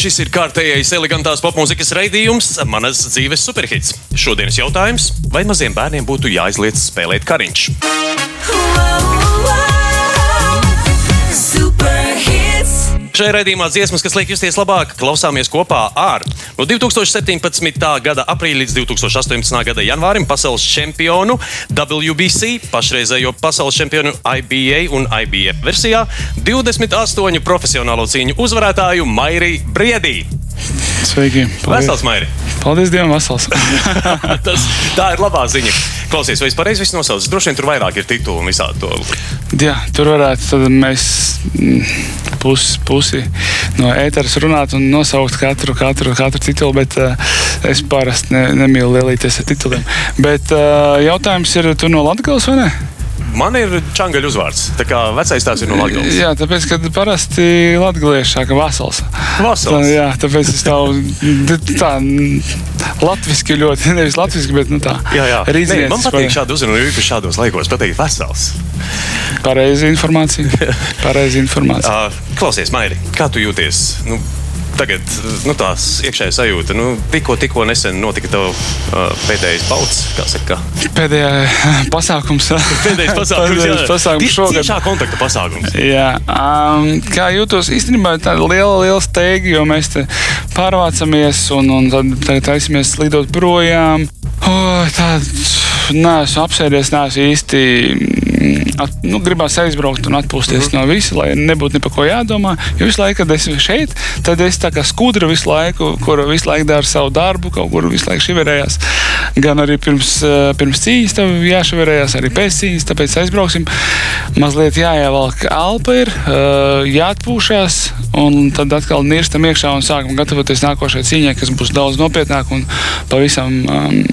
Šis ir kārtējais elegantās popmūzikas raidījums, manas dzīves superhits. Šodienas jautājums: vai maziem bērniem būtu jāizliec spēlēt kariņš? Šajā raidījumā dziesmas, kas liek justies labāk, klausāmies kopā ar no 2017. gada aprīļa līdz 2018. gada janvārim pasaules čempionu WBC, pašreizējo pasaules čempionu IBA un IBF versijā, 28 profesionālo cīņu uzvarētāju Mairiju Briedī. Sveiki! Vesels, Mairi! Paldies Dievam, vesels! Tas, tā ir labā ziņa. Klausies, vai es pareizi visu nosaucu? Droši vien tur vairāk ir titulu un visādi to. Jā, tur varētu tad mēs mm, pusi, pusi no ēteras runāt un nosaukt katru, katru, katru titulu, bet uh, es parasti ne, nemīlu lielīties ar tituliem. Bet uh, jautājums ir, tu no Latgales vai ne? Man ir čangaļu uzvārds. Tā kā vecais tās ir no Latvijas. Jā, tāpēc, ka parasti latviešu saka vasals. Vasals. Tā, jā, tāpēc es tā, tā latviski ļoti, nevis latviski, bet nu tā. Jā, jā. Nē, Rīzniecis man patīk šādu uzrunu, jo īpaši šādos laikos pateikt vesels. Pareizi informācija. Pareizi informācija. Klausies, Mairi, kā tu jūties? Nu, Tagad nu, tās iekšējā sajūta, nu, tikko, tikko nesen notika tavs uh, pēdējais pauts, kā saka. Pēdējā pasākums. Pēdējais pasākums, Pēdējais pasākums šogad. Tiešā kontakta pasākums. Jā, um, kā jūtos īstenībā tāda liela, liela steiga, jo mēs te pārvācamies un, un tad tagad taisamies lidot projām. Oh, tā, nē, esmu apsēdies, neesmu īsti. At, nu, gribās aizbraukt un atpūsties mm -hmm. no visa, lai nebūtu ne par ko jādomā. Jo visu laiku, kad esmu šeit, tad es tā kā skudra visu laiku, kur visu laiku dara savu darbu, kaut kur visu laiku šiverējās. Gan arī pirms, eh, pirms cīņas tam jāšiverējās, arī pēc cīņas, tāpēc aizbrauksim. Mazliet jāievelk alpa ir, eh, jāatpūšās, un tad atkal nirstam iekšā un sākam gatavoties nākošajai cīņai, kas būs daudz nopietnāka un pavisam um,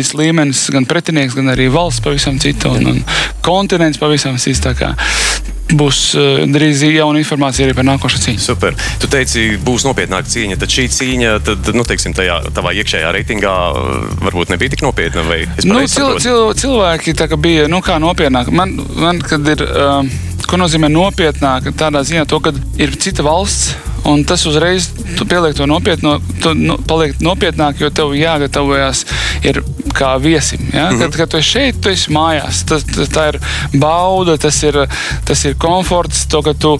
cits līmenis, gan pretinieks, gan arī valsts pavisam cita un, un kontinents pavisam cits. Būs uh, drīz jauna informācija arī par nākošo cīņu. Super. Tu teici, būs nopietnāka cīņa. Tad šī cīņa, tad, nu, teiksim, tajā tavā iekšējā reitingā uh, varbūt nebija tik nopietna. Nu, cil, cil, cilvēki tā kā bija nu, kā nopietnāk. Man, man kad ir, um, ko nozīmē nopietnāk, tādā ziņā, to, ka ir cita valsts. Un tas uzreiz pieliek to nopietno, tu nu, paliek nopietnāk, jo tev jāgatavojas ir kā viesim. Ja? Mm -hmm. kad, kad tu esi šeit, tu esi mājās. Tas, tas, tā ir bauda, tas ir, tas ir komforts. To, ka tu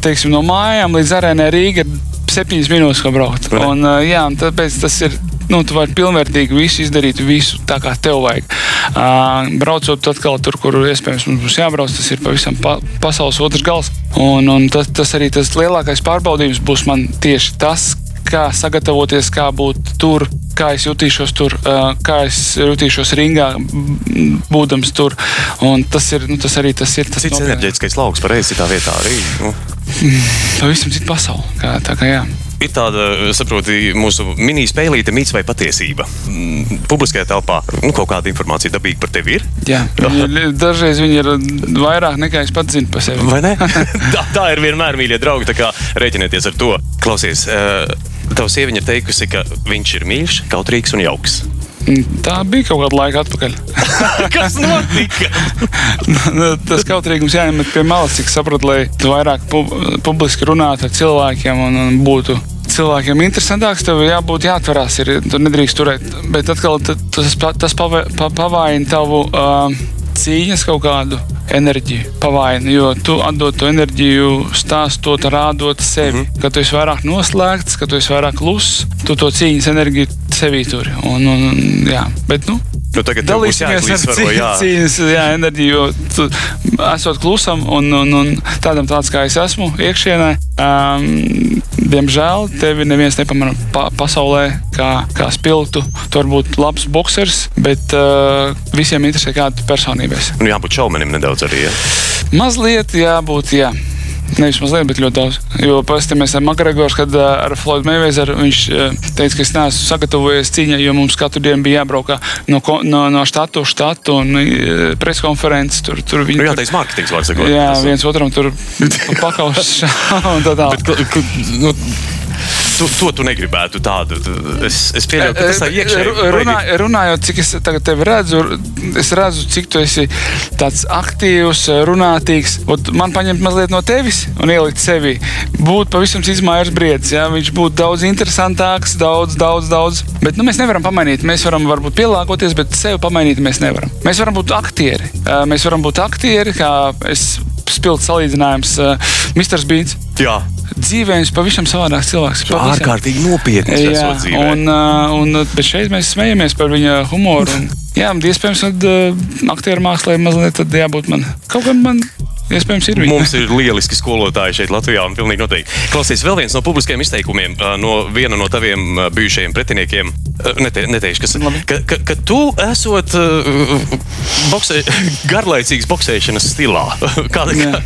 teiksim, no mājām līdz arēnai Rīgai ir septiņas minūtes, ko braukt. Un, jā, un tāpēc tas ir. Nu, tu vari pilnvērtīgi visu izdarīt, visu tā kā tev vajag. Uh, braucot atkal tur, kur iespējams mums būs jābrauc, tas ir pavisam pa, pasaules otrs gals. Un, un tas, tas arī tas lielākais pārbaudījums būs man tieši tas, kā sagatavoties, kā būt tur, kā es jutīšos tur, kā es jutīšos ringā, būdams tur. Un tas, ir, nu, tas arī tas ir. Tas Cits nopietnāk. enerģētiskais lauks, pareizi citā vietā arī. Nu. Pavisam cita pasaule. Kā, tā kā jā. Ir tāda, saproti, mūsu mini-spēlīte, mīts vai patiesība. Mm, Publiskajā telpā nu, kaut kāda informācija dabīga par tevi ir. Jā, dažreiz viņi ir vairāk nekā es pats zinu par sevi. Vai ne? tā, tā ir vienmēr, mīļie draugi. Tā kā rēķinieties ar to. Klausies, uh, tava sieviete ir teikusi, ka viņš ir mīļš, kautrīgs un jauks. Tā bija kaut kāda laika atpakaļ. Kas notika? Tas kautrīgums jāņemt pie malas, cik saprotu, lai tu vairāk pu publiski runātu ar cilvēkiem un, un būtu. Cilvēkiem interesantāks, tev jābūt jāatverās, ir, tu nedrīkst turēt. Bet atkal tas, tas pava- pa- pavaina tavu uh, cīņas kaut kādu enerģiju, pavaina. Jo tu atdod to enerģiju, stāstot, rādot sevi. Mm -hmm. Kad tu esi vairāk noslēgts, kad tu esi vairāk kluss, tu to cīņas enerģiju sevī turi. Un, un, jā. Bet, nu, Nu, tagad Dalīsimies ar jāizlīdzsvaro, jā. cīņas, cīņas jā, enerģiju, jo tu esot klusam un, un, un tādam tāds, kā es esmu iekšienē. Um, diemžēl tevi neviens nepamana pa, pasaulē kā, kā spilgtu. Tu vari būt labs boxers, bet uh, visiem interesē, kāda tu personība esi. Nu, jābūt šaumenim nedaudz arī. Ja? Mazliet jābūt, jā. Nevis mazliet, bet ļoti daudz. Jo parasti mēs ar Makgregoru, kad ar Floydu Meivezeru viņš teica, ka es neesmu sagatavojies cīņai, jo mums katru dienu bija jābrauk no, no, no štatu uz štatu un preskonferences. Tur, tur viņi jā, tur- teiks mārketings, var sakot. jā, viens otram tur pakaus un tā tālāk. Nu, tu, to tu negribētu tādu. Es, es pieļauju, ka tas tā iekšēji. Runā, runājot, cik es tagad tevi redzu, es redzu, cik tu esi tāds aktīvs, runātīgs. Ot, man paņemt mazliet no tevis un ielikt sevi. Būtu pavisam mājas briedis. Ja? Viņš būtu daudz interesantāks, daudz, daudz, daudz. Bet nu, mēs nevaram pamainīt. Mēs varam varbūt pielāgoties, bet sevi pamainīt mēs nevaram. Mēs varam būt aktieri. Mēs varam būt aktieri, kā es spilgts salīdzinājums. Uh, Mr. Beans. Jā. Dzīvē viņš pavisam savādāks cilvēks. Pavisam. Ārkārtīgi nopietns. Jā, un, uh, un, bet šeit mēs smejamies par viņa humoru. Un, jā, iespējams, ka uh, aktieru mākslā mazliet jābūt man kaut kam man Iespējams, ir. Viņa. Mums ir lieliski skolotāji šeit Latvijā. Pilnīgi noteikti. Klausies, vēl viens no publiskiem izteikumiem no viena no taviem bijušajiem pretiniekiem. Nete, neteikšu, kas ir. Ka, ka, ka tu esot boksē, garlaicīgs boxēšanas stilā. Kā, kā,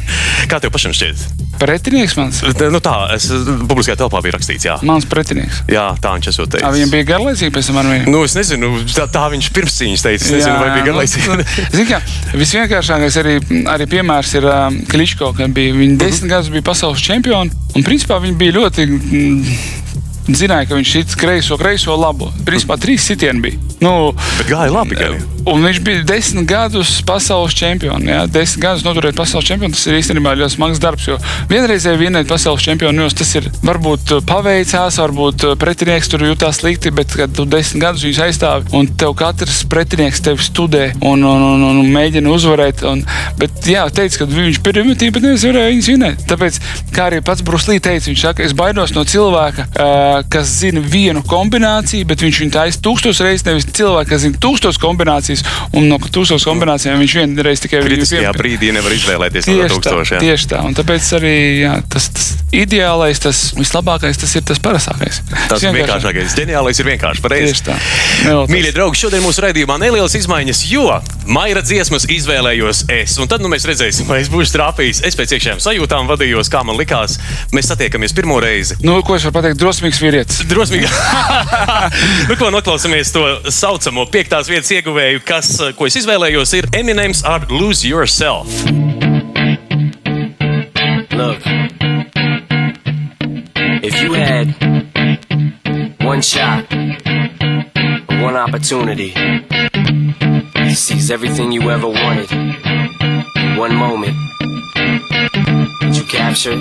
kā tev pašam šķiet? Pretinieks mans? Nu tā, es publiskajā telpā biju rakstīts, jā. Mans pretinieks. Jā, tā viņš esot teicis. Tā viņam bija garlaicīgi pēc viņu? Nu, es nezinu, tā, tā viņš pirms cīņas teica. Es nezinu, jā, vai bija garlaicīgi. Nu, Zini, kā, visvienkāršākais arī, arī piemērs ir um, Kličko, kad bija, viņi desmit gadus bija pasaules čempioni, un principā viņi bija ļoti... Mm, zināja, ka viņš ir kreiso, kreiso labo. Principā trīs sitieni bija. Nu, Bet gāja labi. Gāja. Un viņš bija desmit gadus pasaules čempions. Ja? Desmit gadus noturēt pasaules čempionu, tas ir īstenībā ļoti smags darbs. Jo vienreizēji vienēt pasaules čempionu, tas ir varbūt paveicās, varbūt pretinieks tur jutās slikti, bet kad tu desmit gadus viņus aizstāvi un tev katrs pretinieks tevi studē un, un, un, un, un mēģina uzvarēt. Un, bet jā, teica, ka viņš pirmie bet nevis varēja viņus vinēt. Tāpēc, kā arī pats Bruslī teica, viņš saka, es baidos no cilvēka, kas zina vienu kombināciju, bet viņš viņu taisa tūkstoš reizes, nevis cilvēka, kas zina tūkstoš kombinācijas un no tūkstošiem kombinācijām viņš vienreiz tikai kritiskajā brīdī nevar izvēlēties no tūkstošiem. Tieši tā, un tāpēc arī jā, tas, tas ideālais, tas vislabākais, tas ir tas parastākais. Tas vienkāršākais, ģeniālais ir vienkārši pareizi. Tieši tā. Mīļie draugi, šodien mūsu raidījumā nelielas izmaiņas, jo maira dziesmas izvēlējos es, un tad nu, mēs redzēsim, vai es būšu trāpījis. Es pēc iekšējām sajūtām vadījos, kā man likās. Mēs satiekamies pirmo reizi. Nu, ko es varu pateikt? Drosmīgs vīrietis. Drosmīgs. nu, ko noklausāmies to saucamo piektās vietas ieguvēju kas, ko es izvēlējos, ir Eminems ar Lose Yourself. Look, if you had one shot, one opportunity seize everything you ever wanted, one moment that you captured,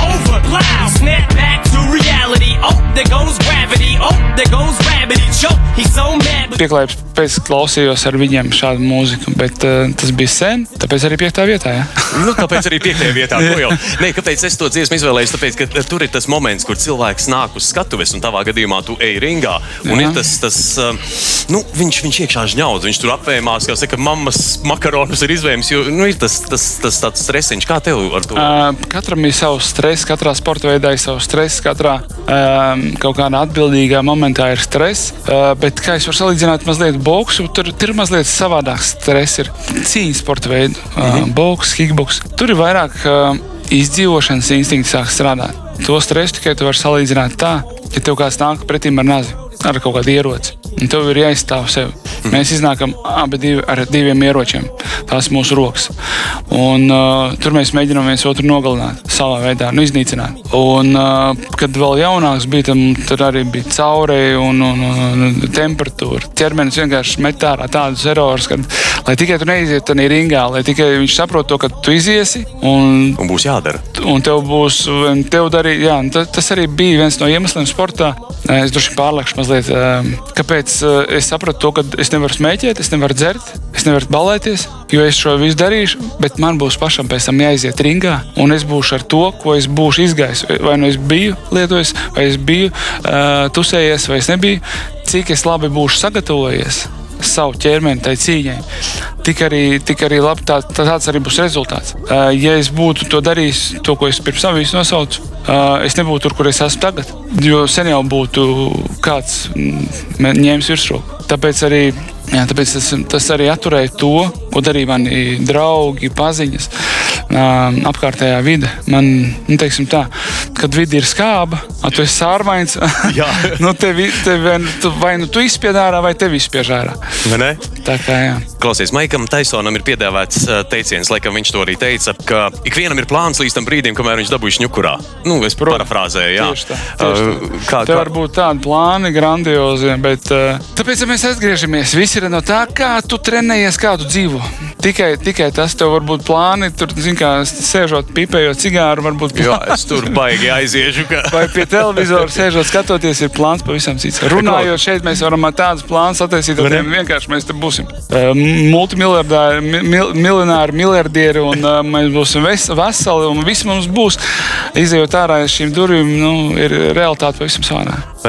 over, plow. Snap back to reality. Oh, there goes gravity. Oh, there goes. He choke. He's so mad. Pieklājības pēc klausījos ar viņiem šādu mūziku, bet uh, tas bija sen, tāpēc arī piektā vietā. Ja? nu, tāpēc arī piektajā vietā. Jau, ne, kāpēc es to dziesmu izvēlējos? Tāpēc, ka eh, tur ir tas moments, kur cilvēks nāk uz skatuves, un tavā gadījumā tu ej ringā. Un Jā. ir tas, tas uh, nu, viņš, viņš iekšā žņaudz, viņš tur apvēmās, kā saka, mammas makaronus ir izvēmis, jo nu, ir tas, tas, tas tāds stresiņš. Kā tev ar to? Uh, katram ir savs stress, katrā sporta veidā ir savs stress, katrā um, kaut kādā atbildīgā momentā ir stress. Uh, bet kā es varu salīdzināt mazliet boksu, tur, tur ir mazliet savādāks stress. Ir cīņas sporta veidi, uh, mm -hmm. boks, kickboks. Tur ir vairāk uh, izdzīvošanas instinkts sāk strādāt. To stresu tikai tu vari salīdzināt tā, ja tev kāds nāk pretim ar nazi, ar kaut kādu ieroci. Un tev ir jāizstāv sevi. Mm. Mēs iznākam abi divi ar diviem ieročiem. Tās ir mūsu rokas. Un, uh, tur mēs mēģinām viens otru nogalināt, savā veidā, nu, iznīcināt. Un, uh, kad vēl jaunāks bija, tam, tur arī bija caurēji un, un, un, temperatūra. Cermenis vienkārši met ārā tādus erorus, ka, lai tikai tu neizietu tajā ringā, lai tikai viņš saprot to, ka tu iziesi. Un, un būs jādara. Un tev būs, un tev darīt, jā, un tas arī bija viens no iemesliem sportā. Es droši vien pārlekšu mazliet, um, kāpēc uh, es sapratu to, ka es nevaru smēķēt, es nevaru dzert, es nevaru balēties, jo es šo visu darīšu, bet man būs pašam pēc tam jāiziet ringā, un es būšu ar to, ko es būšu izgājis. Vai nu es biju lietojis, vai es biju uh, tusējies, vai es nebiju, cik es labi būšu sagatavojies savu ķermeni tai cīņai, tik arī, tik arī labi, tā, tā, tāds arī būs rezultāts. Uh, ja es būtu to darījis, to, ko es pirms tam nosaucu, uh, es nebūtu tur, kur es esmu tagad. Jo sen jau būtu kāds mm, ņēmis virsroku. Tāpēc arī Jā, tāpēc tas, tas arī atturēja to, ko darīja mani draugi, paziņas, apkārtējā vide. Man, nu, tā, kad vidi ir skāba, tu esi sārvains. nu, tevi, tevi, tu, vai nu tu izspiež ārā, vai tevi izspiež ārā. Tā kā jā. Klausies, Maikam Taisonam ir piedāvāts teiciens, laikam viņš to arī teica, ka ikvienam ir plāns līdz tam brīdim, kamēr viņš dabūjis ņukurā. Nu, es parafrāzēju, jā. Tieši tā. Tieši tā. Kā, kā... var būt tādi plāni, grandiozi, bet tāpēc ja mēs atgriežamies. Viss ir no tā, kā tu trenējies, kā tu dzīvo. Tikai, tikai tas tev var būt plāni, tur, zin, kā sēžot, pipējot cigāru, varbūt plāni. Jā, es tur baigi aiziešu. Ka... Vai pie televizora sēžot, skatoties, ir plāns pavisam cits. Runājot šeit, mēs varam tādus plānus attīstīt, tad vienkārši mēs te būsim. Um, multimiljardieri, mil, miljonāri, miljardieri, un uh, mēs būsim ves, veseli, un viss mums būs. Izejot ārā no šīm durvīm, nu, ir realitāte pavisam savādāka.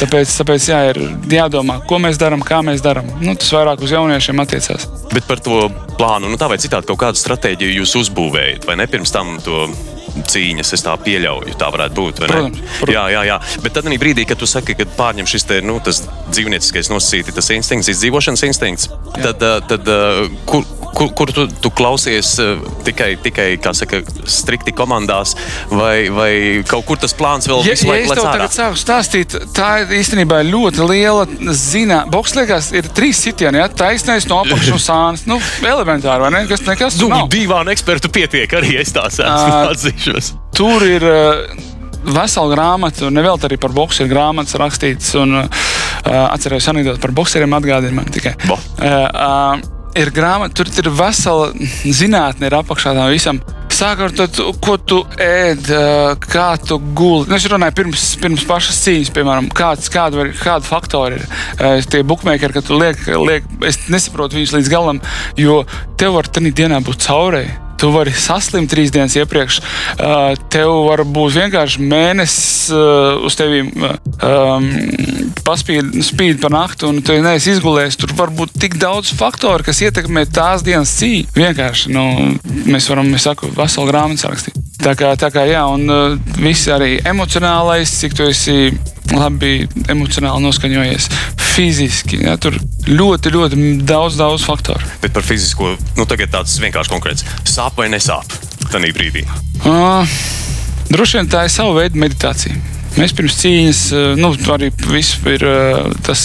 Tāpēc, tāpēc jā, ir jādomā, ko mēs darām, kā mēs darām. Nu, tas vairāk uz jauniešiem attiecās. Bet par to plānu, nu, tā vai citādi, kaut kādu stratēģiju jūs uzbūvējat, vai ne pirms tam to cīņas. Es tā pieļauju, tā varētu būt. Protams, protams. Jā, jā, jā. Bet tad brīdī, kad tu saki, ka pārņem šis te, nu, dzīvnieciskais nosacīti, tas instinkts, izdzīvošanas instinkts, jā. tad, tad kur, kur, kur tu, tu klausies tikai, tikai saka, strikti komandās, vai, vai kaut kur tas plāns vēl ja, ja es tev tagad sāku stāstīt, tā ir īstenībā ļoti liela zina. Boks liekas, ir trīs sitieni, ja taisnais no apakšas un sānis. Nu, elementāri, vai ne? Kas nekas nu, divām ekspertu pietiek arī es tā atzīšos. Tur ir. Uh, vesela grāmata, un vēl arī par boxu ir grāmatas rakstītas. Un, uh, atceros anekdoti par boxeriem, atgādina man tikai. Bo. Uh, uh, ir grāmata, tur ir vesela zinātne, ir apakšā tam visam. Sākot ar to, ko tu ēd, kā tu guli. Nu, es runāju pirms, pirms pašas cīņas, piemēram, kāds, kāda, var, kāda faktori ir. Tie bookmakeri, kad tu liek, liek, es nesaprotu viņus līdz galam, jo tev var tajā dienā būt caurēji. Tu vari saslimt trīs dienas iepriekš. Uh, tev var būt vienkārši mēnesis uh, uz tevi um, paspīd spīd pa nakti, un tu neesi izgulējis. Tur var būt tik daudz faktoru, kas ietekmē tās dienas cīņu. Vienkārši nu, mēs varam, es saku, veselu grāmatu rakstīt. Tā kā, tā kā jā, un uh, viss arī emocionālais, cik tu esi labi emocionāli noskaņojies, fiziski. Ja, tur ļoti, ļoti daudz, daudz faktoru. Bet par fizisko, nu tagad tāds vienkārši konkrēts. Sāp vai nesāp tajā brīdī? Uh, droši vien tā ir sava veida meditācija. Mēs pirms cīņas, nu, arī viss ir tas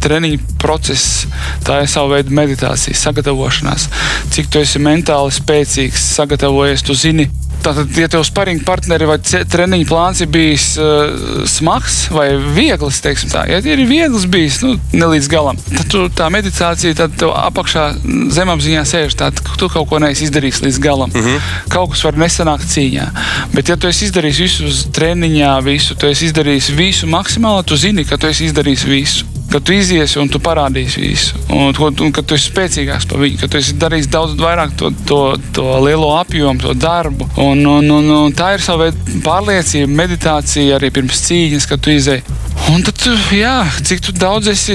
treniņa process, tā ir sava veida meditācija, sagatavošanās. Cik tu esi mentāli spēcīgs, sagatavojies, tu zini, Tātad, ja tev sparinga partneri vai treniņa plāns ir bijis uh, smags vai viegls, teiksim, tā, ja ir viegls bijis, nu, ne līdz galam, tad tu, tā meditācija, tad tev apakšā zemapziņā sēž tā, ka tu kaut ko neesi izdarījis līdz galam. Mm -hmm. Kaut kas var nesanākt cīņā. Bet, ja tu esi izdarījis visu uz treniņā, visu, tu esi izdarījis visu maksimāli, tu zini, ka tu esi izdarījis visu ka tu iziesi un tu parādīsi visu. Un, un ka tu esi spēcīgāks par viņu, ka tu esi darījis daudz vairāk to, to, to lielo apjomu, to darbu. Un, un, un, un tā ir sava veida pārliecība, meditācija arī pirms cīņas, kad tu izēji. Un tad, jā, cik daudz esi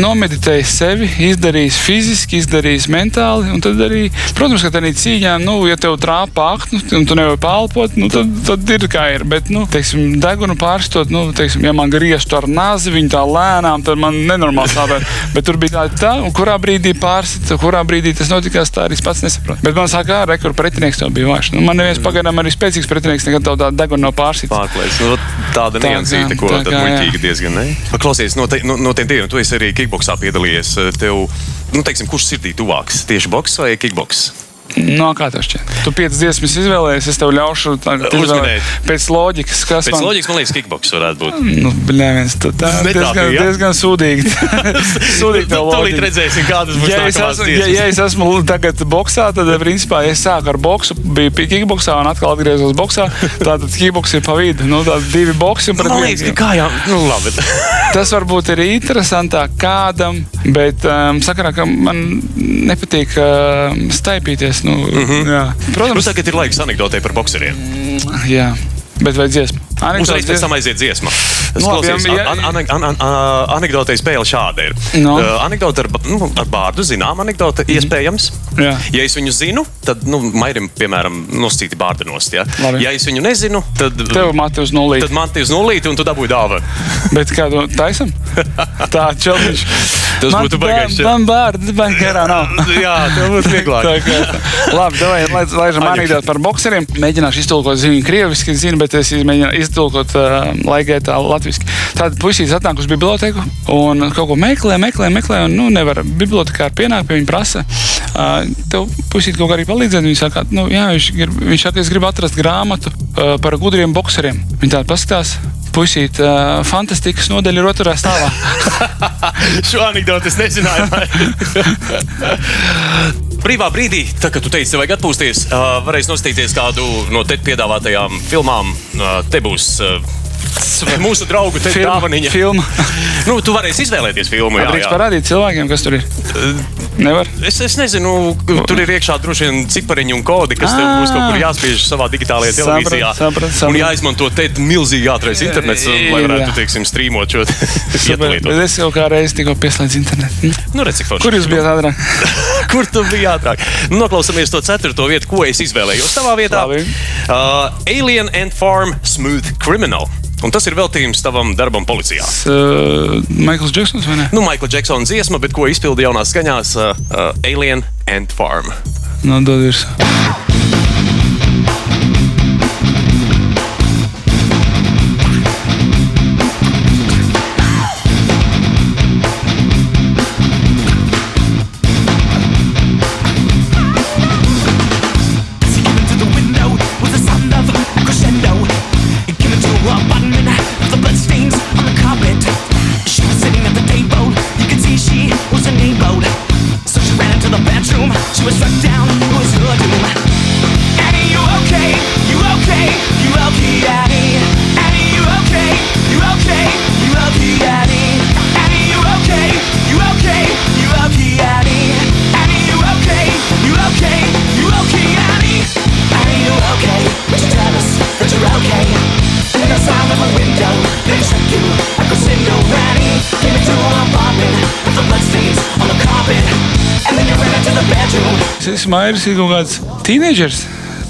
nomeditējis sevi, izdarījis fiziski, izdarījis mentāli. Tad arī, protams, ka tādā cīņā, nu, ja tev trāpa aknu un tu nevari pārlpot, nu, tad, tad ir kā ir. Bet, nu, teiksim, degunu pārstot, nu, teiksim, ja man griežtu ar nāzi, viņa tā lēnām, tad man nenormāli sāpē. Bet tur bija tā, tā un kurā brīdī pārsit, kurā brīdī tas notikās, tā arī pats nesaprotu. Bet man saka, ka rekur pretinieks tev bija vājš. Nu, man neviens pagaidām arī spēcīgs pretinieks nekad tādu degunu nav pārsit. Pārklājs, nu, tāda niansīta, ko tad muļķīgi diezgan. Ne? Klausies, no, te, no, no tiem diviem, tu esi arī kickboxā piedalījies. Tev, nu, teiksim, kurš sirdī tuvāks? Tieši boks vai kickboks? No, kā tev šķiet? Tu piecas dziesmas izvēlējies, es tev ļaušu uzmanīt. Pēc loģikas, kas Pēc man... loģikas, man liekas, kickboks varētu būt. Nu, bļēviens, tu tā diezgan, ja? diezgan sūdīgi. sūdīgi tev loģika. redzēsim, kādas būs ja es esmu, ja, ja es esmu tagad boksā, tad, principā, es sāku ar boksu, biju kickboksā un atkal atgriezos boksā. Tātad kickboks ir pa vidu. Nu, tātad divi boksi un pret man liekas, ka kā jau, nu labi. Tas varbūt ir interesantāk kādam, bet um, sakarā, ka man nepatīk um, staipīties Nu, mm -hmm. jā. Protams, nu, tagad ir laiks anekdotē par bokseriem. Jā. Bet vai dziesma? Uzreiz pēc tam aiziet dziesma. Es no, klausījos, jā, jā. An, an, an, an, anekdotē spēle šāda ir. No. Uh, anekdote ar, nu, ar bārdu, zinām, anekdote mm iespējams. Jā. Ja es viņu zinu, tad, nu, Mairim, piemēram, noscīti bārdenos. Ja? Labi. ja es viņu nezinu, tad, Tev mati uz nulli. tad man te uz nulīti un tu dabūji dāvanu. Bet kādu taisam? Tā, čeliņš. Tas būtu baigais, jā. Man bērni, man garā nav. Jā, tev būs vieglāk. Tā kā- Labi, davai, lai, laižam manīdāt par bokseriem. Mēģināšu iztulkot zinu krieviski, zinu, bet es mēģināšu iztulkot uh, laigētā latviski. Tāda puisīte atnāk uz biblioteku un kaut ko meklē, meklē, meklē, un nu, nevar. Bibliotekāri pienāk pie viņa prasa. Uh, tev puisīte kaut kā arī palīdzēt. Viņa saka, nu, jā, viņš, grib, viņš saka, es gribu atrast grāmatu uh, par gudriem bokseriem. Viņa tāda paskatās. Puisīt, uh, fantastikas nodeļa ir otrā stāvā. Šo anekdoti es nezināju. Brīvā brīdī, tad, kad tu teici, vajag atpūsties, uh, varēs nostīties kādu no te piedāvātajām filmām. Uh, te būs uh, mūsu draugu te dāvaniņa. filma. Nu, tu varēsi izvēlēties filmu. Jā, Drīkst jā. parādīt cilvēkiem, kas tur ir. Nevar. Es, es nezinu, tur ir iekšā droši vien cipariņi un kodi, kas tev būs kaut kur jāspiež savā digitālajā televīzijā. saprat, saprat. Un jāizmanto te milzīgi ātrais internets, lai varētu, teiksim, strīmot šo bet es jau kā reizi tikko pieslēdzu internetu. Nu, redz, cik forši. Kur jūs bijat ātrāk? Kur tu biji ātrāk? Nu, Noklausāmies to ceturto vietu, ko es izvēlējos tavā vietā. Labi. Uh, Alien and Farm Smooth Criminal. Un tas ir veltījums tavam darbam policijā. Uh, Maikls Džeksons vai ne? Nu, Maikla Džeksona dziesma, bet ko izpildīja jaunās skaņās uh, Uh, uh, alien and Farm. No. Mairis, ir kaut kāds teenagers.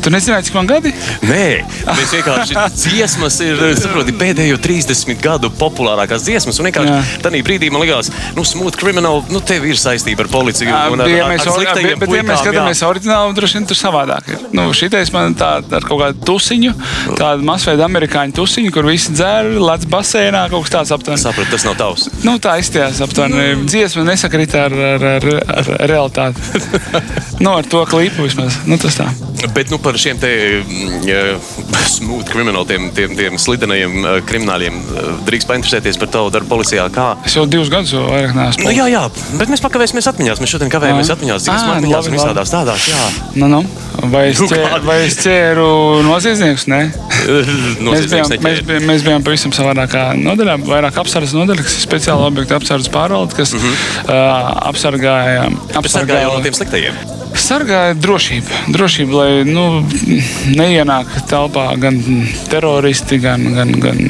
Tu nezināji, cik man gadi? Nē, mēs vienkārši dziesmas ir saproti, pēdējo 30 gadu populārākās dziesmas. Un vienkārši Jā. tajā brīdī man likās, nu, smooth criminal, nu, tev ir saistība ar policiju. Jā, un ar, ja ar, mēs, ar sliktajiem bet, ja mēs puikām, skatāmies oriģinālu, droši vien tur savādāk ir. Nu, šitais man tāda ar kaut kādu tusiņu, tādu masveida amerikāņu tusiņu, kur visi dzer, lec basēnā, kaut kas tāds aptuveni. Sapratu, tas nav tavs. Nu, tā izties aptuveni. Dziesma nesakrita ar, ar, ar, ar realitāti. nu, ar to klipu vismaz. Nu, tas tā. Bet nu, par šiem te eh, smooth criminal, tiem, tiem, tiem slidenajiem eh, krimināļiem, eh, drīkst painteresēties par tavu darbu policijā. Kā? Es jau divus gadus jau vairāk neesmu. Nu, jā, jā, bet mēs pakavēsimies atmiņās. Mēs šodien kavējamies Ā. atmiņās, cik esmu nu, atmiņās un visādās tādās. Jā, Nu, nu. Vai, es Nu, ķēru, kādi? vai es ķēru noziedzniekus? Nē. Mēs bijām, mēs, bijām, mēs bijām pavisam savādākā nodaļā, vairāk apsardzes nodaļa, kas ir speciāla objekta apsardzes pārvalde, kas uh -huh. uh, apsargāja, Bet sargāja jau no tiem sliktajiem. sargāja drošību. Drošību, lai nu, neienāk telpā gan teroristi, gan, gan, gan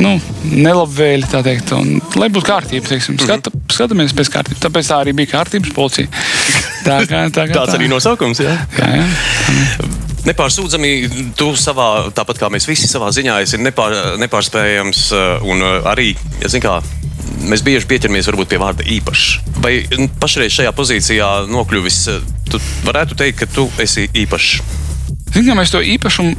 nu, nelabvēlīgi, tā teikt. Un, lai būtu kārtība, teiksim, skata, skatāmies pēc kārtības. Tāpēc tā arī bija kārtības policija. Tā kā, tā kā, Tāds tā. arī nosaukums. Jā. Jā, jā. Nepārsūdzami, tu savā, tāpat kā mēs visi savā ziņā, esi nepār, nepārspējams. uh, Un uh, arī, ja zin kā, mēs bieži pieķeramies pie vārda īpašs. Vai pašreiz šajā pozīcijā nokļuvis, uh, tu varētu teikt, ka tu esi īpašs? Kā mēs to īpašumu,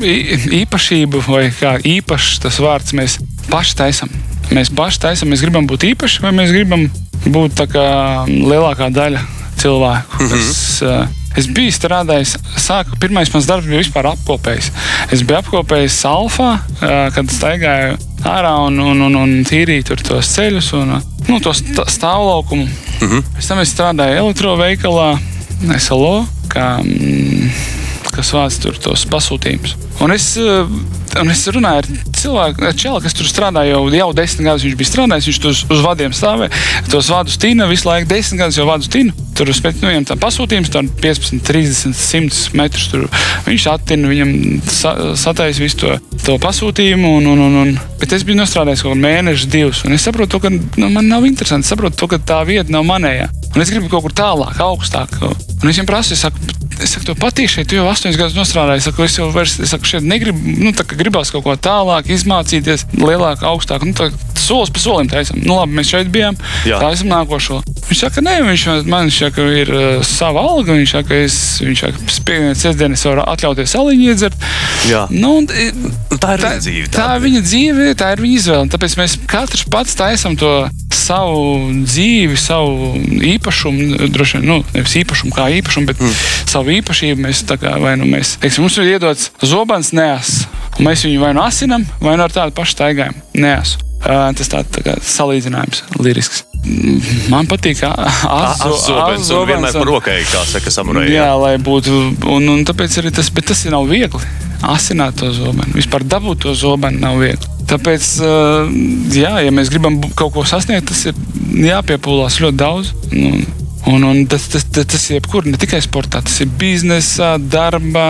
īpašību, vai kā īpašs tas vārds, mēs paši taisām. Mēs paši taisām, mēs gribam būt īpaši, vai mēs gribam būt tā kā lielākā daļa cilvēku. Mm -hmm. es, uh, es biju strādājis, sāku, pirmais mans darbs bija vispār apkopējis. Es biju apkopējis Alfā, uh, kad staigāju ārā un, un, un, un tīrīju tur tos ceļus un uh, nu, to st- stāvlaukumu. Mm -hmm. Pēc tam es strādāju elektroveikalā, SLO. Kā, mm, kas vāc tur tos pasūtījumus. Un es, eh, un es runāju ar cilvēku, ar čelu, kas tur strādā jau, jau desmit gadus. Viņš bija strādājis, viņš tur uz, uz vadiem stāvēja. Tos vadus tīna visu laiku, desmit gadus jau vadus tīna. Tur spēc, nu, viņam tā pasūtījums, tā 15, 30, 100 metrus. Tur viņš attina, viņam sa, sataisa visu to, to pasūtījumu. Un, un, un, un. Bet es biju nostrādājis kaut kādu mēnešu, divus. Un es saprotu, to, ka nu, man nav interesanti. Es saprotu, to, ka tā vieta nav manējā. Un es gribu kaut kur tālāk, augstāk. Un es viņam prasu, es saku, es saku, tev patīk šeit, tu jau astoņus gadus nostrādāji. Es saku, es jau vairs, es saku, šeit negribu, nu, tā kā gribās kaut ko tālāk, izmācīties, lielāk, augstāk. Nu, tā, solis pa solim taisām. Nu, labi, mēs šeit bijām, Jā. taisām nākošo. Viņš saka, nē, viņš man saka, ir uh, sava alga. Viņš saka, es, viņš saka, pieņemt sestdienas varu atļauties aliņu iedzert. Jā. Nu, un, i- Tā ir tā, viņa dzīve. tā ir viņa dzīve, tā ir viņa izvēle. un Tāpēc mēs katrs pats taisām to savu dzīvi, savu īpašumu, droši vien, nu, nevis īpašumu kā īpašumu, bet mm. savu īpašību. Mēs tā kā vai nu mēs, teiksim, mums ir iedots zobens neas, un mēs viņu vai nu asinam, vai nu ar tādu pašu staigājumu. Neas. Uh, tas tāds tā kā salīdzinājums, lirisks. Man patīk Azobens un vienmēr par rokai, kā saka samurai. Jā, lai būtu. Un, un tāpēc arī tas, bet tas nav viegli. Asināt to zobenu. Vispār dabūt to zobenu nav viegli. Tāpēc, jā, ja mēs gribam kaut ko sasniegt, tas ir jāpiepūlās ļoti daudz. Nu, un, un tas, tas, tas, tas ir jebkur, ne tikai sportā, tas ir biznesā, darbā.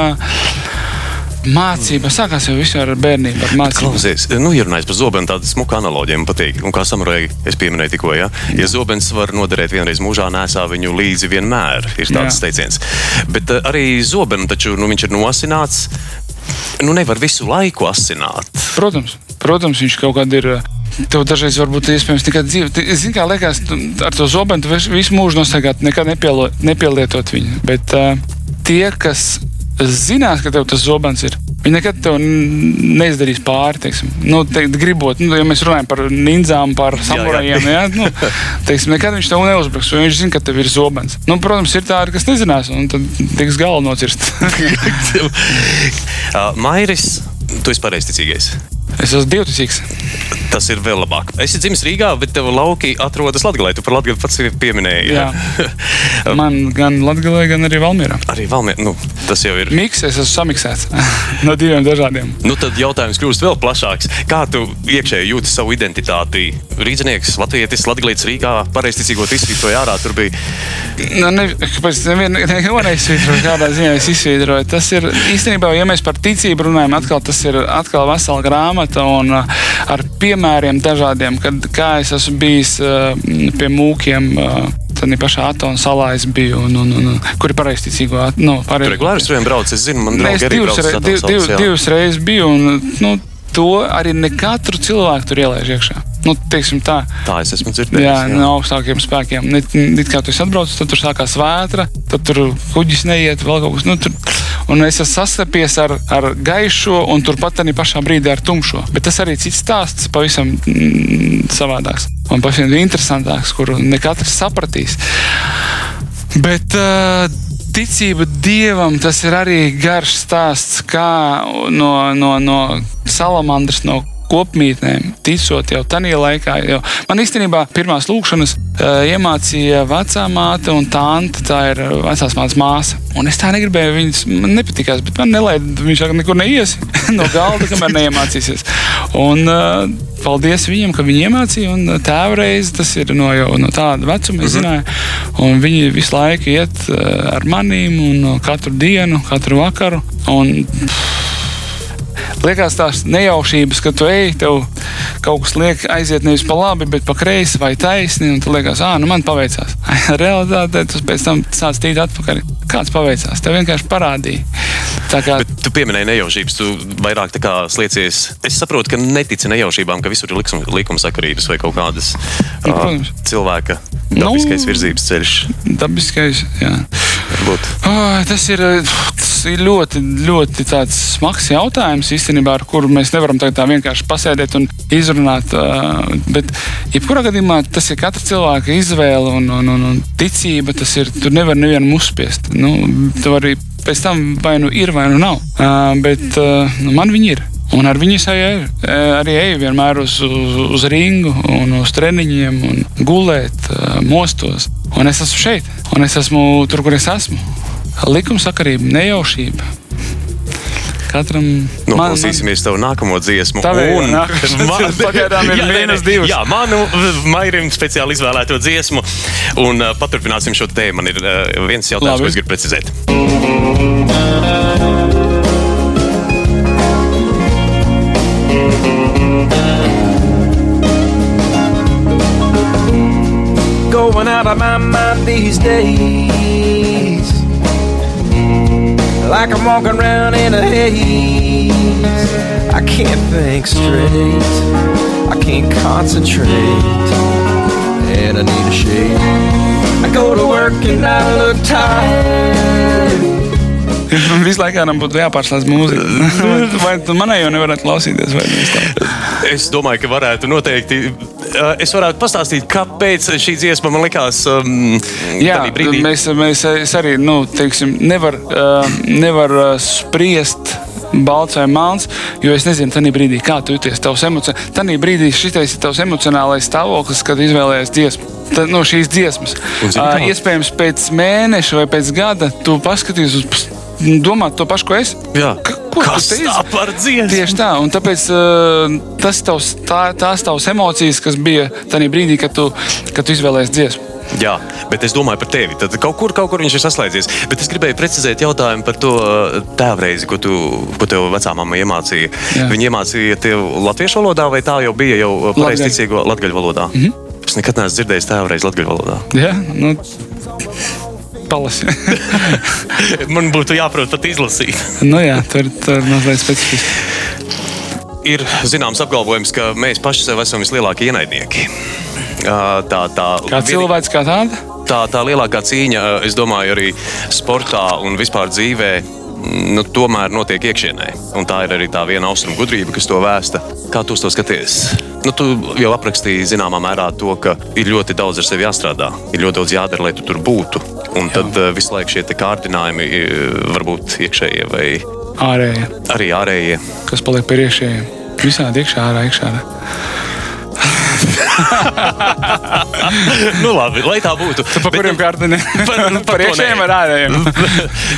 Mācība sākās jau ar bērnību. Ar mācību. Klausies, nu, ja runājas par zobenu, tāda smuka analoģija man patīk. Un kā samurai es pieminēju tikko, ja, ja zobens var noderēt vienreiz mūžā, nesā viņu līdzi vienmēr. Ir tāds Jā. teiciens. Bet uh, arī zobenu taču nu, viņš ir nosināts. Nu, nevar visu laiku asināt. Protams, protams, viņš kaut kādā ir. Tev dažreiz varbūt iespējams tikai dzīve. Es zinu, kā liekas, ar to zobenu visu mūžu nostaigāt, nekad nepielo, nepielietot viņu. Bet uh, tie, kas zinās, ka tev tas zobens ir, viņi nekad tev neizdarīs pāri. Teiksim. Nu, te, gribot, nu, ja mēs runājam par nindzām, par samurajiem, jā, nu, teiksim, nekad viņš tev neuzbruks, jo viņš zina, ka tev ir zobens. Nu, protams, ir tādi, kas nezinās, un tad tiks galva nocirst. uh, Mairis, tu esi pareizticīgais. Es esmu divticīgs. Tas ir vēl labāk. Es esmu dzimis Rīgā, bet tev lauki atrodas Latvijā. Tu par Latviju pats pieminēji. Jā. Man gan Latvijā, gan arī Valmjerā. Arī Valmē, nu, tas jau ir. Miks, es esmu samiksēts no diviem dažādiem. Nu, tad jautājums kļūst vēl plašāks. Kā tu iekšēji jūti savu identitāti? Rīznieks, Latvijas, Latvijas Rīgā, pareizticīgot izsvītroja ārā. Tur bija Nu, ne, kāpēc nevienu neko neizsvītroju, kādā ziņā es izsvītroju? Tas ir īstenībā, ja mēs par ticību runājam, atkal tas ir atkal vesela grāmata un uh, ar piemēriem dažādiem, kad kā es esmu bijis uh, pie mūkiem. Uh, Tad pašā Atona salā es biju, un, un, un, kur ir pareizticīgo. Nu, pareiz... regulāri tur brauc. Es zinu, man Nē, draugi arī divas, re, div, div, jā. divas reizes biju, un nu, to arī ne katru cilvēku tur ielaiž iekšā. Nu, tā. Tā es esmu dzirdējis. Jā, no augstākiem spēkiem. Ne, kā tu esi atbraucis, tad tur sākās vētra, tad tur kuģis neiet, vēl kaut kas. Nu, tur, un es esmu sastapies ar, ar gaišo, un turpat arī pašā brīdī ar tumšo. Bet tas arī cits stāsts, pavisam mm, savādāks un pavisam interesantāks, kuru ne katrs sapratīs. Bet uh, ticība dievam tas ir arī garš stāsts, kā no, no, no salamandras, no kopmītnēm, ticot jau tajā laikā. Jau. Man īstenībā pirmās lūkšanas uh, iemācīja vecā māte un tante. Tā ir vecās mātes māsa. Un es tā negribēju, viņas man nepatīkās, bet man nelaida, viņš saka, nekur neiesi no galda, kamēr neiemācīsies. Un, uh, Paldies viņam, ka viņi iemācīja. Un tēvreiz tas ir no, jau, no tāda vecuma, es zināju. Un viņi visu laiku iet uh, ar manīm, un katru dienu, katru vakaru. Un, Liekas, tās nejaušības, ka tu ej, tev kaut kas liek aiziet nevis pa labi, bet pa kreisi vai taisni. Un tu liekas, ah, nu man paveicās. Realitātē tas pēc tam sāc tīt atpakaļ. Kāds paveicās? Tev vienkārši parādīja. Kā Bet tu pieminēji nejaušības, tu vairāk sliecies. Es saprotu, ka netici nejaušībām, ka visur ir likum, likumsakarības vai kaut kādas Nu, ā, protams. cilvēka Nu. dabiskais virzības ceļš. dabiskais. Jā. Varbūt. Oh, tas, ir, tas ir ļoti, ļoti smags jautājums, īstenībā, ar kuru mēs nevaram tā vienkārši pasēdēt un izrunāt. Bet, jebkurā gadījumā, tas ir katra cilvēka izvēle un, un, un, un ticība. Tas ir, tur nevar nevienam uzspiest. Nu, tu vari pēc tam vai nu ir, vai nu nav. Bet nu, man viņi ir. Un ar viņu eju, arī eju vienmēr uz, uz, uz ringu, un uz treniņiem, un gulēt, mostos. Un es esmu šeit, un es esmu tur, kur es esmu. Likumsakarība, nejaušība. Katram Noklausīsimies tev nākamo dziesmu. Tavējo nākamā. Pagaidām ir Jā, mīnus divas. Jā, manu Mairim speciāli izvēlēto dziesmu. Un uh, paturpināsim šo tēmu. Man ir uh, viens jautājums, Labi. ko es gribu precizēt. going out of my mind these days. Like I'm walking around in a haze. I can't think straight. I can't concentrate. And I need a shade. I go to work and I look tired. Visu laiku man būtu jāpārslēdz mūzika. Vai tu manai jau nevarētu klausīties? Vai ne? Tā. Es domāju, ka varētu noteikti. Uh, es varētu pastāstīt, kāpēc šī dziesma man likās. Um, Jā, brīdī. mēs, mēs es arī nu, teiksim, nevar, uh, nevar uh, spriest. Balts vai melns, jo es nezinu, tajā brīdī, kā tu jūties. Tajā brīdī šis ir tavs emocionālais stāvoklis, kad izvēlējies dziesmu. Tā, no šīs dziesmas. Uh, iespējams, pēc mēneša vai pēc gada tu paskatīsies uz domā to pašu, ko es. Jā. Ko tu Kas teici? tā par dziesmu? Tieši tā, un tāpēc uh, tas tavs, tā, tās tavas emocijas, kas bija tajā brīdī, kad tu, kad tu izvēlējies dziesmu. Jā, bet es domāju par tevi. Tad kaut kur, kaut kur viņš ir saslēdzies. Bet es gribēju precizēt jautājumu par to uh, tēvreizi, ko, tu, ko tev vecā mamma iemācīja. Jā. Viņa iemācīja tev latviešu valodā, vai tā jau bija jau Latgaļu. pareizticīgo latviešu valodā? Mm -hmm. Es nekad neesmu dzirdējis tēvreizi latviešu valodā. Ja? Nu, palasi. Man būtu jāprot pat izlasīt. nu, jā, tur ir mazliet specifiski. Ir zināms apgalvojums, ka mēs paši sev esam vislielākie ienaidnieki. Tā, tā, Kā cilvēks, kā tāda? tā, tā lielākā cīņa, es domāju, arī sportā un vispār dzīvē. mm, Nu, tomēr notiek iekšienē. Un tā ir arī tā viena austrumu gudrība, kas to vēsta. Kā tu to skaties? Nu, tu jau aprakstīji zināmā mērā to, ka ir ļoti daudz ar sevi jāstrādā, ir ļoti daudz jādara, lai tu tur būtu. Un Jā. tad uh, visu laiku šie kārdinājumi uh, var būt iekšējie vai Ārējā, arī ārējie. kas paliek pie iekšējiem. Visādi iekšā, ārā, iekšā. Ārā. nu, labi, lai tā būtu. Pa kuriem kārtiem? Par- par Par to iekšējiem vai ārējiem?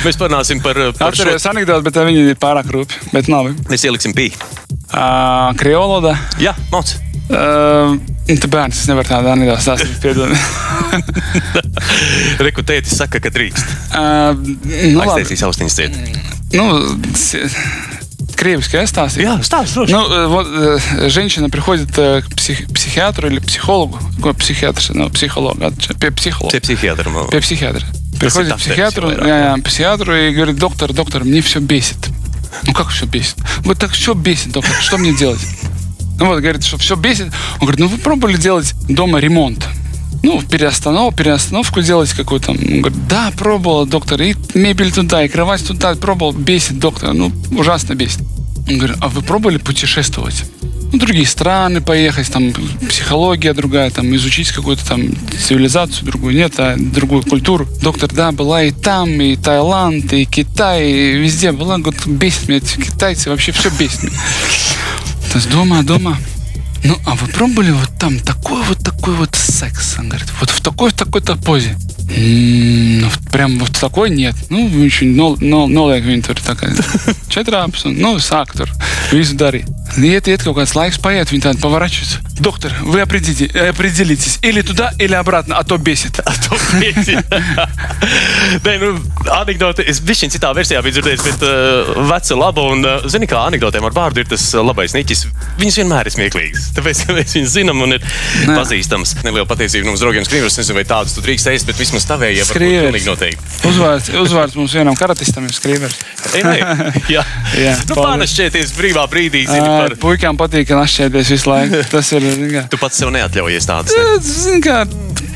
Mēs parunāsim par, par šo. Atceros anekdoti, bet viņi ir pārāk labi. Mēs ieliksim pī. Uh, Krievlodā. Jā, māc. Uh, tu bērns, es nevaru tādu anekdoti stāstīt. piedod. Rekutētis saka, ka drīkst. Uh, nu. Aiztaisīs austiņas ciet. Ну, с- кревский остался. Jā, stāsti. Ну, э, вот женщина приходит к псих- психиатру или психологу. Какой психиатр? Ну, психолог. а, Психолог. Psihiatra. man- Пе- Психиатр. Приходит к психиатру, я- я, психиатру и говорит, доктор, доктор, мне все бесит. Ну, как все бесит? Вот так все бесит, доктор, что мне делать? Ну, вот, говорит, что все бесит. Он говорит, ну, вы пробовали делать дома ремонт? Ну, переостанов, переостановку делать какую-то. Он говорит, да, пробовал, доктор. И мебель туда, и кровать туда пробовал. Бесит, доктор. Ну, ужасно бесит. Он говорит, а вы пробовали путешествовать? Ну, другие страны поехать, там психология другая, там изучить какую-то там цивилизацию другую, нет, а другую культуру. Доктор, да, была и там, и Таиланд, и Китай, и везде была. Говорит, бесит меня эти китайцы, вообще все бесит меня. То есть дома, дома. Ну, а вы пробовали вот там такой вот такой вот секс? Он говорит, вот в такой, в такой-то позе. «М, Ну, в- прям вот такой нет. Nu, viņš noliek viņu tur tā kā četrāps un, nu, sāk tur visu darīt. Iet, iet kaut kāds laiks paiet, viņi tādi pavarачиваются. Доктор, вы определите, определитесь, или туда, или обратно, а то бесит. To pieci. Nē, nu, anekdote. Es biju citā versijā biju dzirdējis, bet uh, veca laba. Un, uh, zini, kā anekdotēm ar vārdu ir tas uh, labais niķis. Viņas vienmēr ir smieklīgas. Tāpēc ka mēs viņus zinām un ir Nē. pazīstams. Neliela patiesība mums draugiem skrīvers. Nezinu, vai tādus tu drīkst ēst, bet vismaz tavējie var būt Skrīveris. pilnīgi noteikti. Uzvārds, uzvārds mums vienam karatistam ir skrīvers. Ei, nē. Jā, Jā, nu, paldies. pārnešķieties brīvā brīdī. Zini, Ā, par... Puikām patīk, ka našķēties visu laiku. Tas ir, zini kā, Tu pats sev neatļaujies tādas. Ne? Zini, kā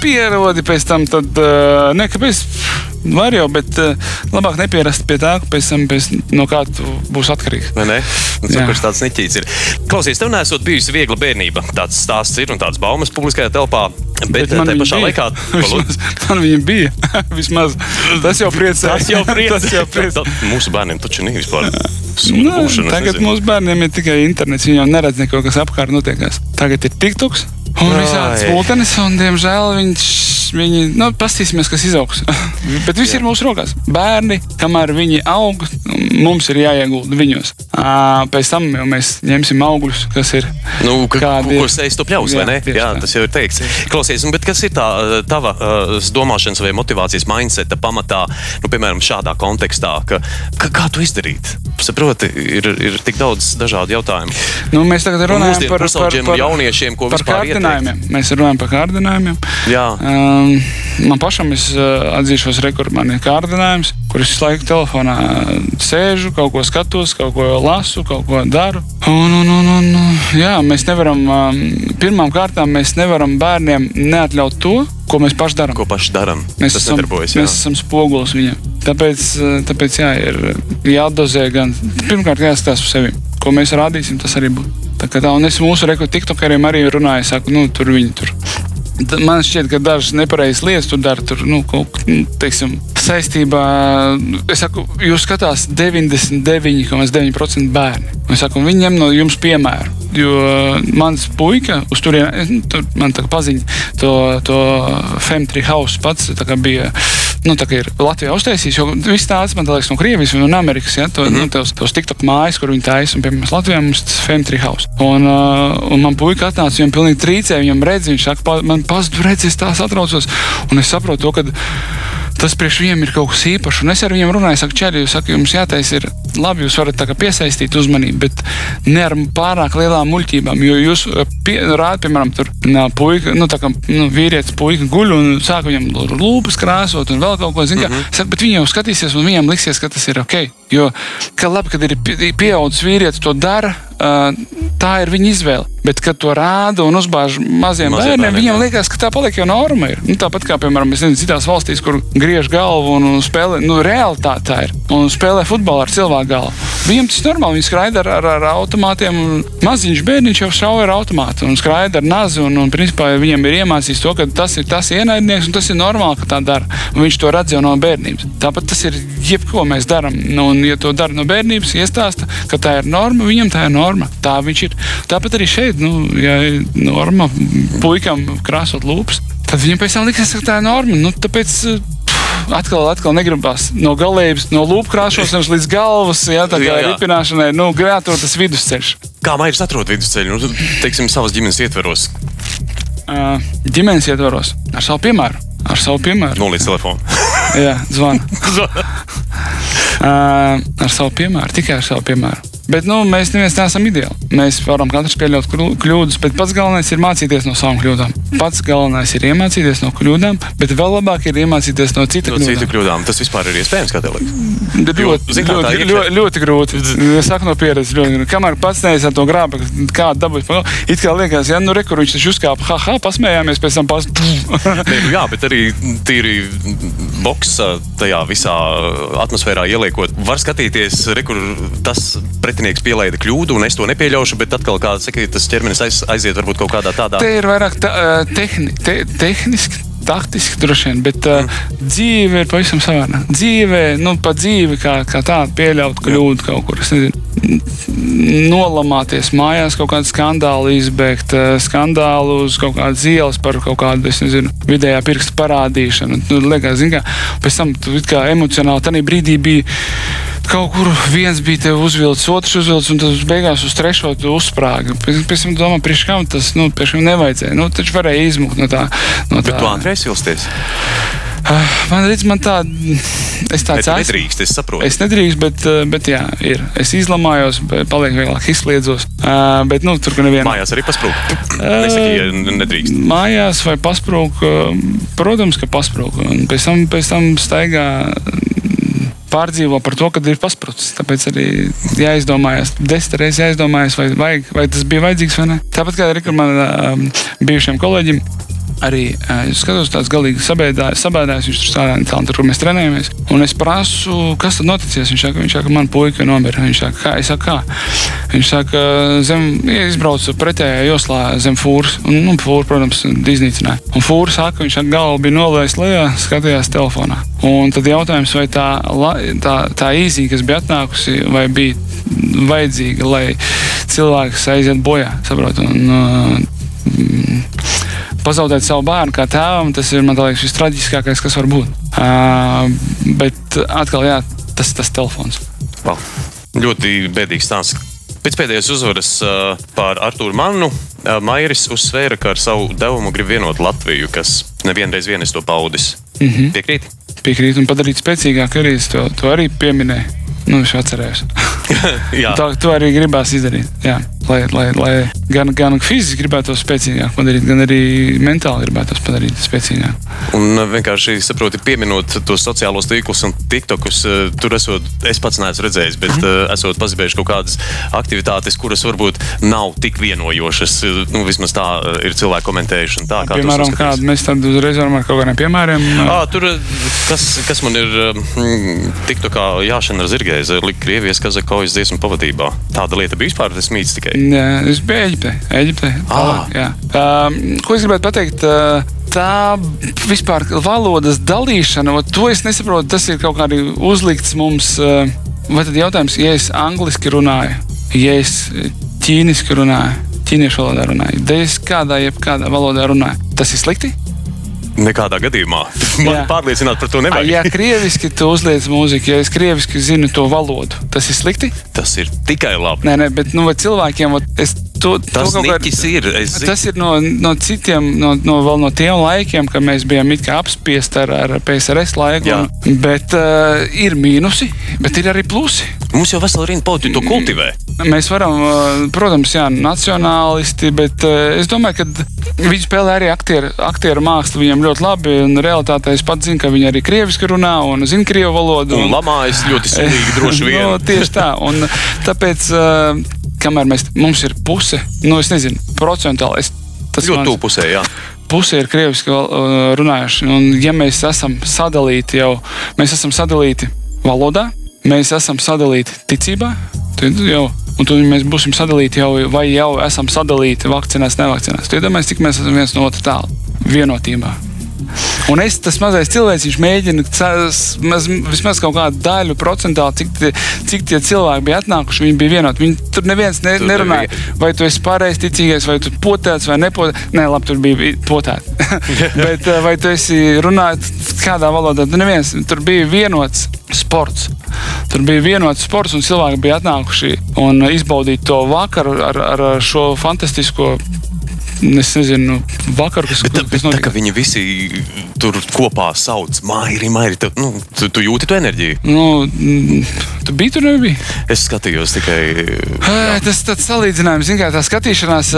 pierodi pēc tam, tad, uh, ne, kāpēc var jau, bet uh, labāk nepierast pie tā, ka pēc tam pēc, no kā tu būsi atkarīgs. Vai ne? Nu, Jā. Kurš tāds neķīts ir? Klausies, tev nesot bijusi viegla bērnība. Tāds stāsts ir un tāds baumas publiskajā telpā. Bet, bet man viņa pašā bija. laikā Vismaz, man viņa bija. Vismaz. Tas jau priecē. Tas jau. Tā- tā- Mūsu bērniem taču nav vispār. Sūta būšanu. es tagad nezinu. mūsu bērniem ir tikai internets. Viņi jau neredz neko, kas apkārt notiekās. Tagad ir TikToks un Ai. visādas mūtenes, un diemžēl viņš, viņi, nu, pastīsimies, kas izaugs. Bet viss ir mūsu rokās. Bērni, kamēr viņi aug, mums ir jāiegulda viņos. Pēc tam jau mēs ņemsim augļus, kas ir. Nu, ir. sēž tu pļaus, vai Jā, ne? Jā, tā. tas jau ir teikts. Klausies, nu, bet kas ir tā tava domāšanas vai motivācijas mindseta pamatā, nu, piemēram, šādā kontekstā, ka, ka kā tu izdarīt? Saproti, ir, ir tik daudz dažādu jautājumu. Nu, mēs tagad runājam par, par, par, jauniešiem, ko par kārdinājumiem. Mēs runājam par kārdinājumiem. Jā. Um, man pašam es uh, atzīšos, rekur, man ir kārdinājums, kur es laiku telefonā sēžu, kaut ko skatos, kaut ko lasu, kaut ko daru. Un, un, un, un, jā, mēs nevaram, um, pirmām kārtām, mēs nevaram bērniem neatļaut to, ko mēs paši darām. Ko paši darām? Mēs tas esam, mēs esam spogulis viņam. Tāpēc, uh, tāpēc jā, ir jādozē gan pirmkārt jāskatās uz sevi. Ko mēs rādīsim, tas arī būs. Tā kā tā, un es mūsu rekordu tiktokariem arī runāju, saku, nu, tur viņi tur. Man šķiet, ka dažas nepareizas lietas tur dara. Tur, nu, kaut, nu, teiksim, saistībā, es saku, jūs skatās 99,9% bērni. Es saku, viņi ņem no jums piemēru. Jo mans puika uz turieni, nu, tur man tā kā paziņa to, to Femtri House pats bija. Nu, ir Latvijā uztaisījis, jo viss tāds man liekas no Krievijas un no Amerikas. Ja, to, mm -hmm. nu, tos, tos TikTok mājas, kur viņi taisa, un piemēram Latvijā mums tas Femtri House. Un, uh, un man puika atnāca, viņam pilnīgi trīcēja, viņam redz, viņš saka, pa, man pazudu redz, es tās atraucos. Un es saprotu to, ka tas priekš viņiem ir kaut kas īpašs. Un es ar viņiem runāju, saku, čeri, jūs sakat, jums jātaisa ir labi, jūs varat piesaistīt uzmanību, bet ne ar pārāk lielām muļķībām. Jo jūs eh, pie, rādat, piemēram, tur nā, puika, nu, kā nu, vīrietis puika guļ un sāk viņam lūpas krāsot un vēl kaut ko zina. Mm -hmm. Saku, bet viņi jau skatīsies un viņiem liksies, ka tas ir ok. Jo, ka labi, kad ir pie- pieaudzis vīrietis to dara, tā ir viņa izvēle. Bet, kad to rāda un uzbāž maziem Mazie bērniem, bērniem, viņiem liekas, ka tā paliek jau norma. Ir. Nu, tāpat kā, piemēram, nezinu, citās valstīs, kur griež galvu un, spēlē, nu, realitāte tā ir. Un spēlē futbolu ar cilvēku galvu. Viņiem tas ir normāli. Viņi skraida ar, ar, ar automātiem. Maziņš bērniņš jau šauja ar automātu un skraida ar nazi. Un, un, principā, viņam ir iemācīts to, ka tas ir tas ienaidnieks un tas ir normāli, ka tā dara. Un viņš to redz jau no bērnības. Tāpat tas ir jebko mēs darām. Nu, un, ja to dara no bērnības, iestāsta, ka tā ir norma, viņam tā ir norma. Tā viņš ir. Tāpat arī šeit, nu, ja ir norma puikam krāsot lūpas, tad viņam pēc tam liksies, ka tā ir norma. Nu, tāpēc, eh, Atkal, atkal negribas no galības, no lūpu krāšņošanas līdz galvas, jā, tā kā ripināšanai. Nu, grāmatā tas vidusceļš. Kā Mairis atrod vidusceļu? Nu, teiksim, savas ģimenes ietveros. Uh, ģimenes ietvaros ar savu piemēru. Ar savu piemēru. Nolīdz telefonu. Jā, zvana. Uh, ar savu piemēru, tikai ar savu piemēru. Bet nu, mēs neviens neesam ideāli. Mēs varam katrs pieļaut kļū- kļūdas, bet pats galvenais ir mācīties no savām kļūdām. Pats galvenais ir iemācīties no kļūdām, bet vēl labāk ir iemācīties no citu No kļūdām. citu kļūdām. Tas vispār ir iespējams, kā tev liekas. Bet Jo, Ļoti, zini, kā tā ļoti, iekšē- ļoti, ļoti grūti. Es saku no pieredzes, ļoti grūti. Kamēr pats neesi ar to grāmatu, kāda dabūs, it kā liekas, ja nu rekur viņš taču uzkāpa, ha, ha, pasmējāmies, pēc tam. Nē, nu jā, bet arī tīri boxa tajā visā atmosfērā ieliekot. Var skatīties, re, kur tas pretinieks pielaida kļūdu, un es to nepieļaušu, bet atkal, kā saka, tas ķermenis aiz, aiziet varbūt kaut kādā tādā. Te ir vairāk tā, tehni, te, tehniski. Taktiski droši vien, bet uh, dzīve ir pavisam savādāka. Dzīve, nu, pa dzīvi kā, kā tādu pieļaut kļūdu kaut kur. es nezinu, Nolamāties mājās, kaut kādu skandālu izbēgt, skandālu uz kaut kādas ielas par kaut kādu, es nezinu, vidējā pirksta parādīšanu. Nu, liekas, zin kā, pēc tam tu kā emocionāli tajā brīdī bija kaut kur viens bija te uzvilcis, otrs uzvilcis, un tas beigās uz trešo uzsprāga. Pēc tam domā, priekš kam tas, nu, nevajadzēja. Nu, taču varēja izmukt no tā. No Bet tā. tu ātri aizsilsties. Ah, Man redz, man tā, es Bet tāds esmu. nedrīkst, es saprotu. Es nedrīkstu, bet, eh, bet jā, ir. Es izlamājos, bet paliek vieglāk izsliedzos. Uh, bet, nu, tur, kur nevienam. Mājās arī pasprūkt. Nesaki, ja nedrīkst. Mājās vai pasprūk, eh, protams, ka pasprūk. Un pēc tam, pēc tam staigā pārdzīvo par to, ka ir pasprūcis. Tāpēc arī jāizdomājas, desmit reizes jāizdomājas, vai, vajag, vai tas bija vajadzīgs vai nē. Tāpat kā arī ar maniem bijušiem kolēģiem. Arī es skatos, tāds galīgi sabēdājis, viņš tur strādā tālāk, kur mēs trenējamies. Un es prasu, kas tad noticis. Viņš saka, viņš saka man puika nomira. Viņš saka, kā? Es saku, kā? Viņš saka, zem, izbraucu pretējā joslā zem fūras. Un, nu, fūra, protams, iznīcināja. Un fūra saka, viņš saka, galva bija nolaista lejā, skatījās telefonā. Un tad jautājums, vai tā, tā, tā īzija, kas bija atnākusi, vai bija vajadzīga, lai cilvēks aiziet bojā. Saprot, un, uh, pazaudēt savu bērnu kā tēvam, tas ir man liekas vistraģiskākais, kas var būt. Uh, bet atkal, jā, tas ir tas telefons. Wow. Ļoti bēdīgs stāsts. Pēc pēdējās uzvaras uh, pār Arthuru Mannu uh, Mairis uzsvēra, ka ar savu devumu grib vienot Latviju, kas nevienreiz vien es to paudis. Mm -hmm. Piekrīt? Piekrīt un padarīt spēcīgāk arī es to, to arī pieminēju. Nu, es atcerējos. Jā, To, to arī gribās izdarīt. Jā. Lai, lai, lai gan, gan fiziski gribētu to spēcīgāk padarīt, gan arī mentāli gribētu to padarīt spēcīgāk. un uh, vienkārši saproti, pieminot tos sociālos tīklus un tiktokus, uh, tur esot, es pats neesmu redzējis, bet uh, esot pazibējuši kaut kādas aktivitātes, kuras varbūt nav tik vienojošas. Nu, vismaz tā ir cilvēki komentējuši. Tā, kā Piemēram, kādu mēs tad uzreiz varam ar kaut kādiem piemēriem. À, tur, kas, kas man ir mm, tikto kā jāšana ar zirgēzi, lika Krievijas kazakojas dziesmu pavadībā. Tāda lieta bija vispār, tas mīts tikai. Es biju Eģiptē. Eģiptē jā. um, ko es gribētu pateikt? Tā vispār valodas dalīšana, to es nesaprotu. Tas ir kaut kā arī uzlikts mums. Vai tad jautājums, ja es angliski runāju, ja es ķīniski runāju, ķīniešu valodā runāju, ja es kādā, jebkādā valodā runāju, tas ir slikti? Nekādā gadījumā. Man pārliecināt par to nevajag. Ja krieviski tu uzliec mūziku, ja es krieviski zinu to valodu, tas ir slikti? Tas ir tikai labi. Nē, nē, bet nu, cilvēkiem es to, Tas to kaut kā- niķis ir. Tas ir no, no citiem, no, no, vēl no tiem laikiem, kad mēs bijām apspiesti ar, ar PSRS laiku. Jā. Un, bet uh, ir mīnusi, bet ir arī plusi. Mums jau vesela rinda politiķi to kultivē. Mēs varam, uh, protams, jā, nacionālisti, bet uh, es domāju, ka viņi spēlē arī aktieru, aktieru mākslu. Viņam ļoti labi, un realitātē es pats zinu, ka viņi arī krieviski runā un zina krievu valodu. Un lamājas ļoti sūdīgi, droši vien. no, tieši tā. Un tāpēc, uh, kamēr mēs, mums ir puse, nu, es nezinu, procentuāli. Es, tas Ļoti mans- tuvu pusē, jā. puse ir krieviski uh, runājuši. Un, ja mēs esam sadalīti jau, mēs esam sadalīti valodā, mēs esam sadalīti ticībā, tad jau. Un tad mēs būsim sadalīti jau, vai jau esam sadalīti vakcinēs, nevakcinēs. Tad iedomājieties, cik mēs esam viens no otra tālu, vienotībā. Un es, tas mazais cilvēks, viņš mēģina maz, vismaz kaut kādu daļu procentāli, cik, tie- cik tie cilvēki bija atnākuši. Viņi bija vienoti. Viņi tur neviens ne, Tur nerunāja, nebija- vai tu esi pareizticīgais, vai tu potēts vai nepotēts. Nē, labi, tur bija potēts. Bet eh, vai tu esi runājis kādā valodā? Tur neviens. Tur bija vienots sports. Tur bija vienots sports, un cilvēki bija atnākuši un izbaudīt to vakaru ar, ar šo fantastisko. Es nezinu, kas, Bet, tā, kas bet tā, notika. ka viņi visi tur kopā sauc, mairi, mairi, tu, nu, tu, tu jūti to enerģiju. Nu, mm, tu biji tur, nebija? Es skatījos tikai. Ai, Tas tāds salīdzinājums, zināmā tā skatīšanās,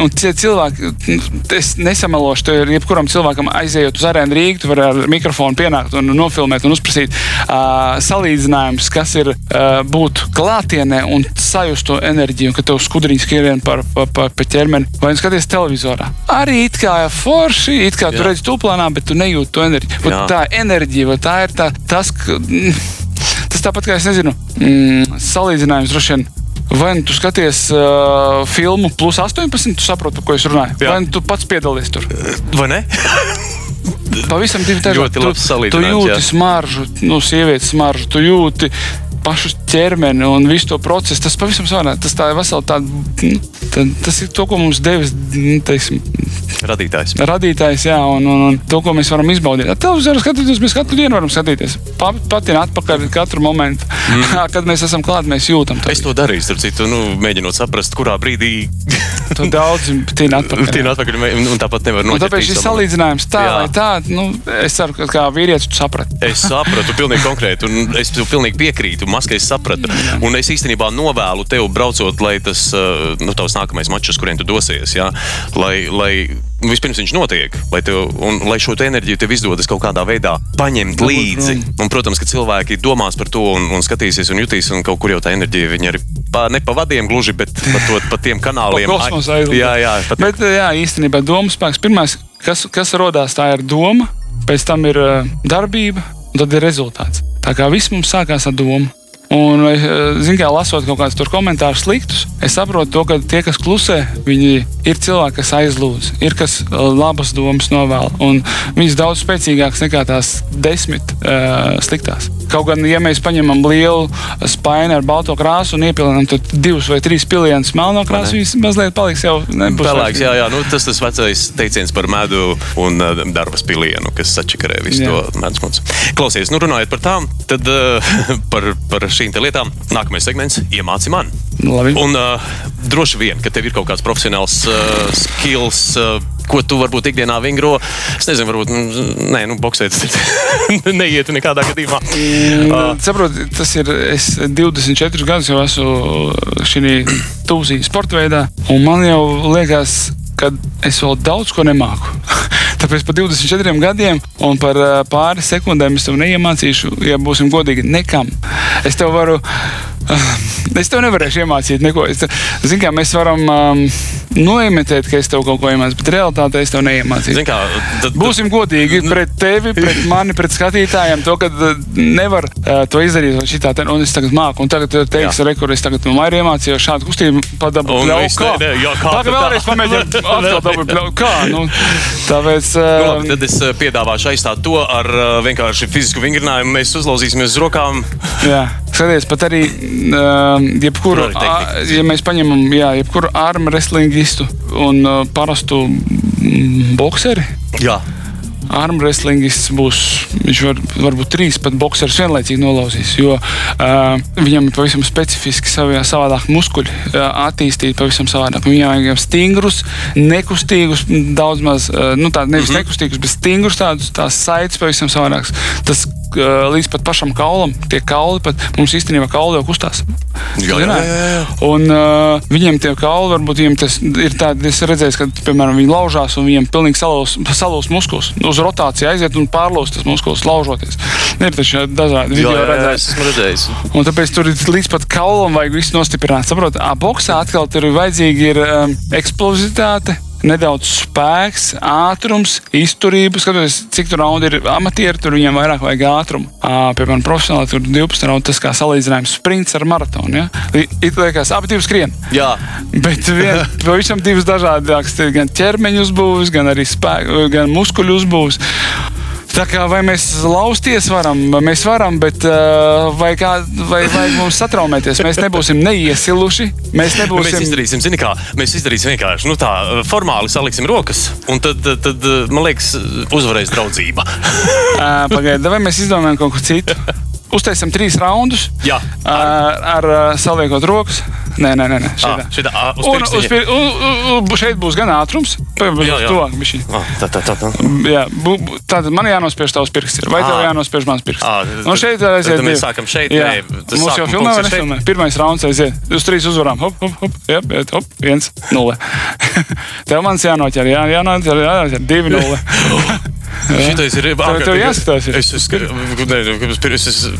un tie cilvēki, nu, es nesamelošu, to ir jebkuram cilvēkam aizejot uz arēnu Rīgā, tu vari ar mikrofonu pienākt un nofilmēt un uzprasīt salīdzinājums, kas ir būt klātienē un sajust to enerģiju, kad tev skudriņš skrien par, par, par, par ķermeni, vai nu skaties televizorā. Arī it kā forši, it kā tu Jā. redzi tūplānā, bet tu nejūti to enerģiju. Tā enerģija, tā ir tā, tas, ka. Tas tāpat kā es nezinu, mm, salīdzinājums droši vien. Vai nu tu skaties uh, filmu plus 18, tu saproti, par ko es runāju? Jā. Vai nu tu pats piedalies tur? Vai ne? Pavisam divi tādi Ļoti labs Tu salīdzinājums, jūti jā. smaržu, nu, sievietes smaržu, tu jūti pašu ķermeni un visu to procesu. Tas pavisam savādāk. Tas tā ir vesela tāda. Nu, tā, tas ir to, ko mums devis nu, teiksim, Radītājs. radītājs, jā, un, un, un to, ko mēs varam izbaudīt. Televizoru skatīties, mēs katru dienu varam skatīties. Pa- Patina atpakaļ katru momentu. Mm. Kad mēs esam klāti, mēs jūtam to. Es to darīju, starp citu, nu, mēģinot saprast, kurā brīdī To daudz tina atpakaļ. tie nāk, un tāpat nevar noķert. tāpēc šis salīdzinājums tā Jā. vai tā, nu, es ceru, ka kā vīrietis tu saprati. Es sapratu, pilnīgi konkrēti, un es tev pilnīgi piekrītu. Maskē es sapratu. Un es īstenībā novēlu tev, braucot, lai tas, uh, nu, tavs nākamais mačs, uz kurien tu dosies, jā, lai, lai vispirms viņš notiek, lai, tev, un, lai šo enerģiju tev izdodas kaut kādā veidā paņemt līdzi. Un, protams, ka cilvēki domās par to un, un skatīsies un jutīs, un kaut kur jau tā enerģija viņa arī pa, ne pa vadiem gluži, bet pa, to, pa tiem kanāliem. Pa jā, jā, pat, Bet, jā, īstenībā domas spēks. Pirmais, kas, kas radās, tā ir doma, pēc tam ir uh, darbība, un tad ir rezultāts. Tā kā viss mums sākās ar domu. Un, zināmā mērā, lasot kaut kādus komentārus sliktus, es saprotu, to, ka tie, kas klusē, viņi ir cilvēki, kas aizlūdz, ir kas uh, labas domas novēl. Viņas daudz spēcīgākas nekā tās desmit uh, sliktās. Kaut gan, ja mēs paņemam lielu spaini ar balto krāsu un iepilinām divus vai trīs pilienus melno krāsu, viņas mazliet paliks jau nebūs. Pelēks, jā, jā, nu, tas tas vecais teiciens par medu un uh, darba pilienu, kas sačakarē visu Jā. to medus mums. Klausies, nu runājot par tām, tad uh, par, par šīm lietām nākamais segments - iemāci man. Labi. Un uh, droši vien, ka tev ir kaut kāds profesionāls uh, skills. Uh, Ko tu varbūt ikdienā vingro? Es nezinu, varbūt mm, nē, nu, boxēt neietu nekādā gadījumā. Uh, Saprotu, tas ir. Es 24 gadus jau esmu šī tūzī sporta veidā, un man jau liekas, ka es vēl daudz ko nemāku. Tāpēc par 24 gadiem un par ā, pāris sekundēm es tev neiemācīšu, ja būsim godīgi, nekam. Es tev varu. Es tev nevarēšu iemācīt neko. Es tev, zin, kā, mēs varam um, noimitēt, ka es tev kaut ko iemācīju, bet realitātē es tev neiemācīšu. Zini kā, tad, Būsim godīgi pret tevi, pret mani, pret skatītājiem. To, ka uh, nevar uh, to izdarīt, vai šitā, te, un es tagad māku. Un tagad teiks, Jā. rekur, es tagad no maija iemācījos šādu kustību padabūt. Viss, kā? ne, ne, jā, kā tā? vēlreiz pamēģināt atkal dabūt. ļau, Kā? Nu, tāpēc. Nu, labi, tad es uh, piedāvāšu aizstāt to ar uh, vienkārši fizisku vingrinājumu. Mēs uzlauzīsimies uz rokām. Jā, skaties, pat arī, uh, jebkuru, ā, ja mēs paņemam, jā, jebkuru armu wrestlingistu un uh, parastu mm, bokseri. Jā, Armwrestlingists būs, viņš var, varbūt trīs pat boxerus vienlaicīgi nolauzīs, jo uh, viņam ir pavisam specifiski savi, savādāk muskuļi, uh, attīstīti pavisam savādāk. Viņam vajag stingrus, nekustīgus, daudz maz, uh, nu tādu nevis mm -hmm. nekustīgus, bet stingrus tādus, tās saites pavisam savādākas. Tas līdz pat pašam kaulam, tie kauli pat mums īstenībā kauli jau kustās. Jā, jā, jā, jā. Un uh, viņiem tie kauli, varbūt viņiem tas ir tāds, es redzēju, ka, piemēram, viņi laužās un viņiem pilnīgi salūst salūs muskulis. Uz rotāciju aiziet un pārlūst tas muskulis, laužoties. Ir taču dažādi video jā, jā, jā, esmu redzējis. Un tāpēc tur ir līdz pat kaulam vajag visu nostiprināt. Saprotiet, boxā atkal tur ir vajadzīga ir, um, eksplozivitāte. Nedaudz spēks, ātrums, izturība. Skatoties, cik tur raundi ir amatieri, tur viņiem vairāk vajag ātrumu. Piemēram, profesionāli tur 12 raundi, tas kā salīdzinājums sprints ar maratonu. Ja? It liekas, abi divi skrien. Jā, Bet vien, pavisam divas dažādas, gan ķermeņa uzbūves, gan arī spēku, gan muskuļu uzbūves. Tā kā vai mēs lausties varam, mēs varam, bet uh, vai, kā, vai vajag mums satraumēties? Mēs nebūsim neiesiluši. Mēs nu, mēs nebūsim. izdarīsim, zini, kā mēs izdarīsim vienkārši nu, tā, formāli saliksim rokas, un tad, tad, man liekas, uzvarēs draudzība. Pagaidiet, vai mēs izdomājam kaut ko citu? uztaisām trīs raundus. Jā, ar, ar, ar saliekot rokas. Nē, nē, nē. nē šitā. À, šitā, à, uz un, uz, pir, u, u, u, šeit būs gan ātrums. Tuvāk, oh, tā, tā, tā, tā. Jā, bu, bu, tad man jānospiež tavs pirksts. Ir. Vai à. tev jānospiež mans pirksts? À, tad, un šeit aiziet. Mēs sākam šeit. Jā, nē, mums jau filmā ir filmā. Pirmais rauns aiziet. Uz trīs uzvarām. Hop, hop, hop. Jā, bet hop, viens, nulle. tev mans jānoķer, jā, jānoķer, jānoķer, divi nulle. Šitais ir ārkārtīgi. Tev jāskatās. Es, es, es, es, es, es, es, es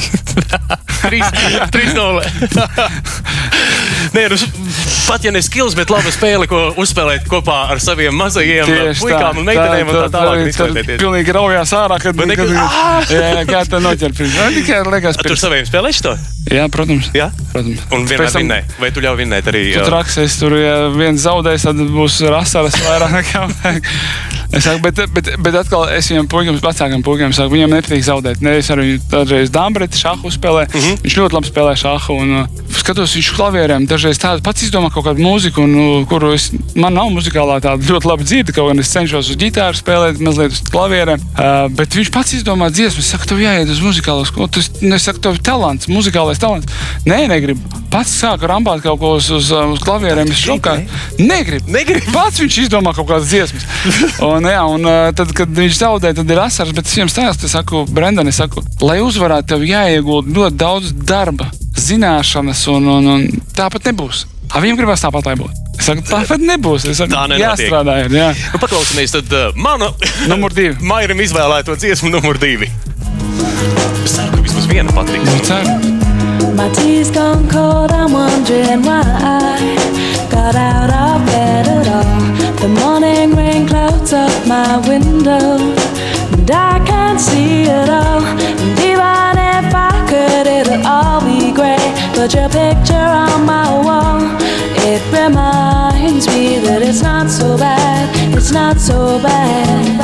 3-0. Nē, nu, pat ja ne skills, bet laba spēle, ko uzspēlēt kopā ar saviem mazajiem Tieši uh, puikām tā, un meitenēm. Tā, tā, tā, tā, tā, tā, tā pilnīgi raujās ārā, kad viņi to noķer. Kā tā noķer? Tikai liekas, ka tur saviem spēlēšu to. Jā, protams. Jā? protams. Un vienmēr tam... vinnēji. Vai tu ļauj vinnēt arī? Tu uh, traks, es tur, ja viens zaudēs, tad būs rasaras vairāk nekā vajag. Es saku, bet, bet, bet atkal es viņam, puikam, vecākam puikam, saku, viņam nepatīk zaudēt. Ne, es arī dažreiz dambri dāmbreti šāhu spēlēju. Mm -hmm. Viņš ļoti labi spēlē šāhu. Un, uh, skatos, viņš klavierēm dažreiz tādu pats izdomā kaut kādu mūziku, un, uh, kuru es, man nav muzikālā tāda ļoti laba dzirde, kaut gan es cenšos uz ģitāru spēlēt, mazliet uz klavierēm. Uh, bet viņš pats izdomā dziesmu. Es saku, tev jāiet uz muzikālo skolu. Tas, es saku, tev ir talants, muzikālais talants. Nē, negribu. Pats sāka rambāt kaut ko uz, uz, uz klavierēm. Es šokā. Negribu. Negribu. Pats viņš izdomā kaut kādas dziesmas. Un, jā, un uh, tad, kad viņš zaudē, tad ir asaras. Bet es viņam stāstu, es saku, Brendan, es saku, lai uzvarētu, tev jāiegūt ļoti daudz darba, zināšanas, un, un, un tāpat nebūs. A, viņam gribās tāpat, lai būtu. Es saku, tāpat nebūs. Es saku, Tā nenotiek. jāstrādā. Ir, jā. Nu, paklausīsimies, tad uh, mana Numur divi. Mairam izvēlēto dziesmu numur divi. Es ceru, ka vismaz viena patiks. Ceru. My tea's gone cold, I'm wondering why I got out of bed at all. The morning rain clouds up my window, and I can't see it all. if I could, it'll all be great. Put your picture on my wall. It reminds me that it's not so bad. It's not so bad.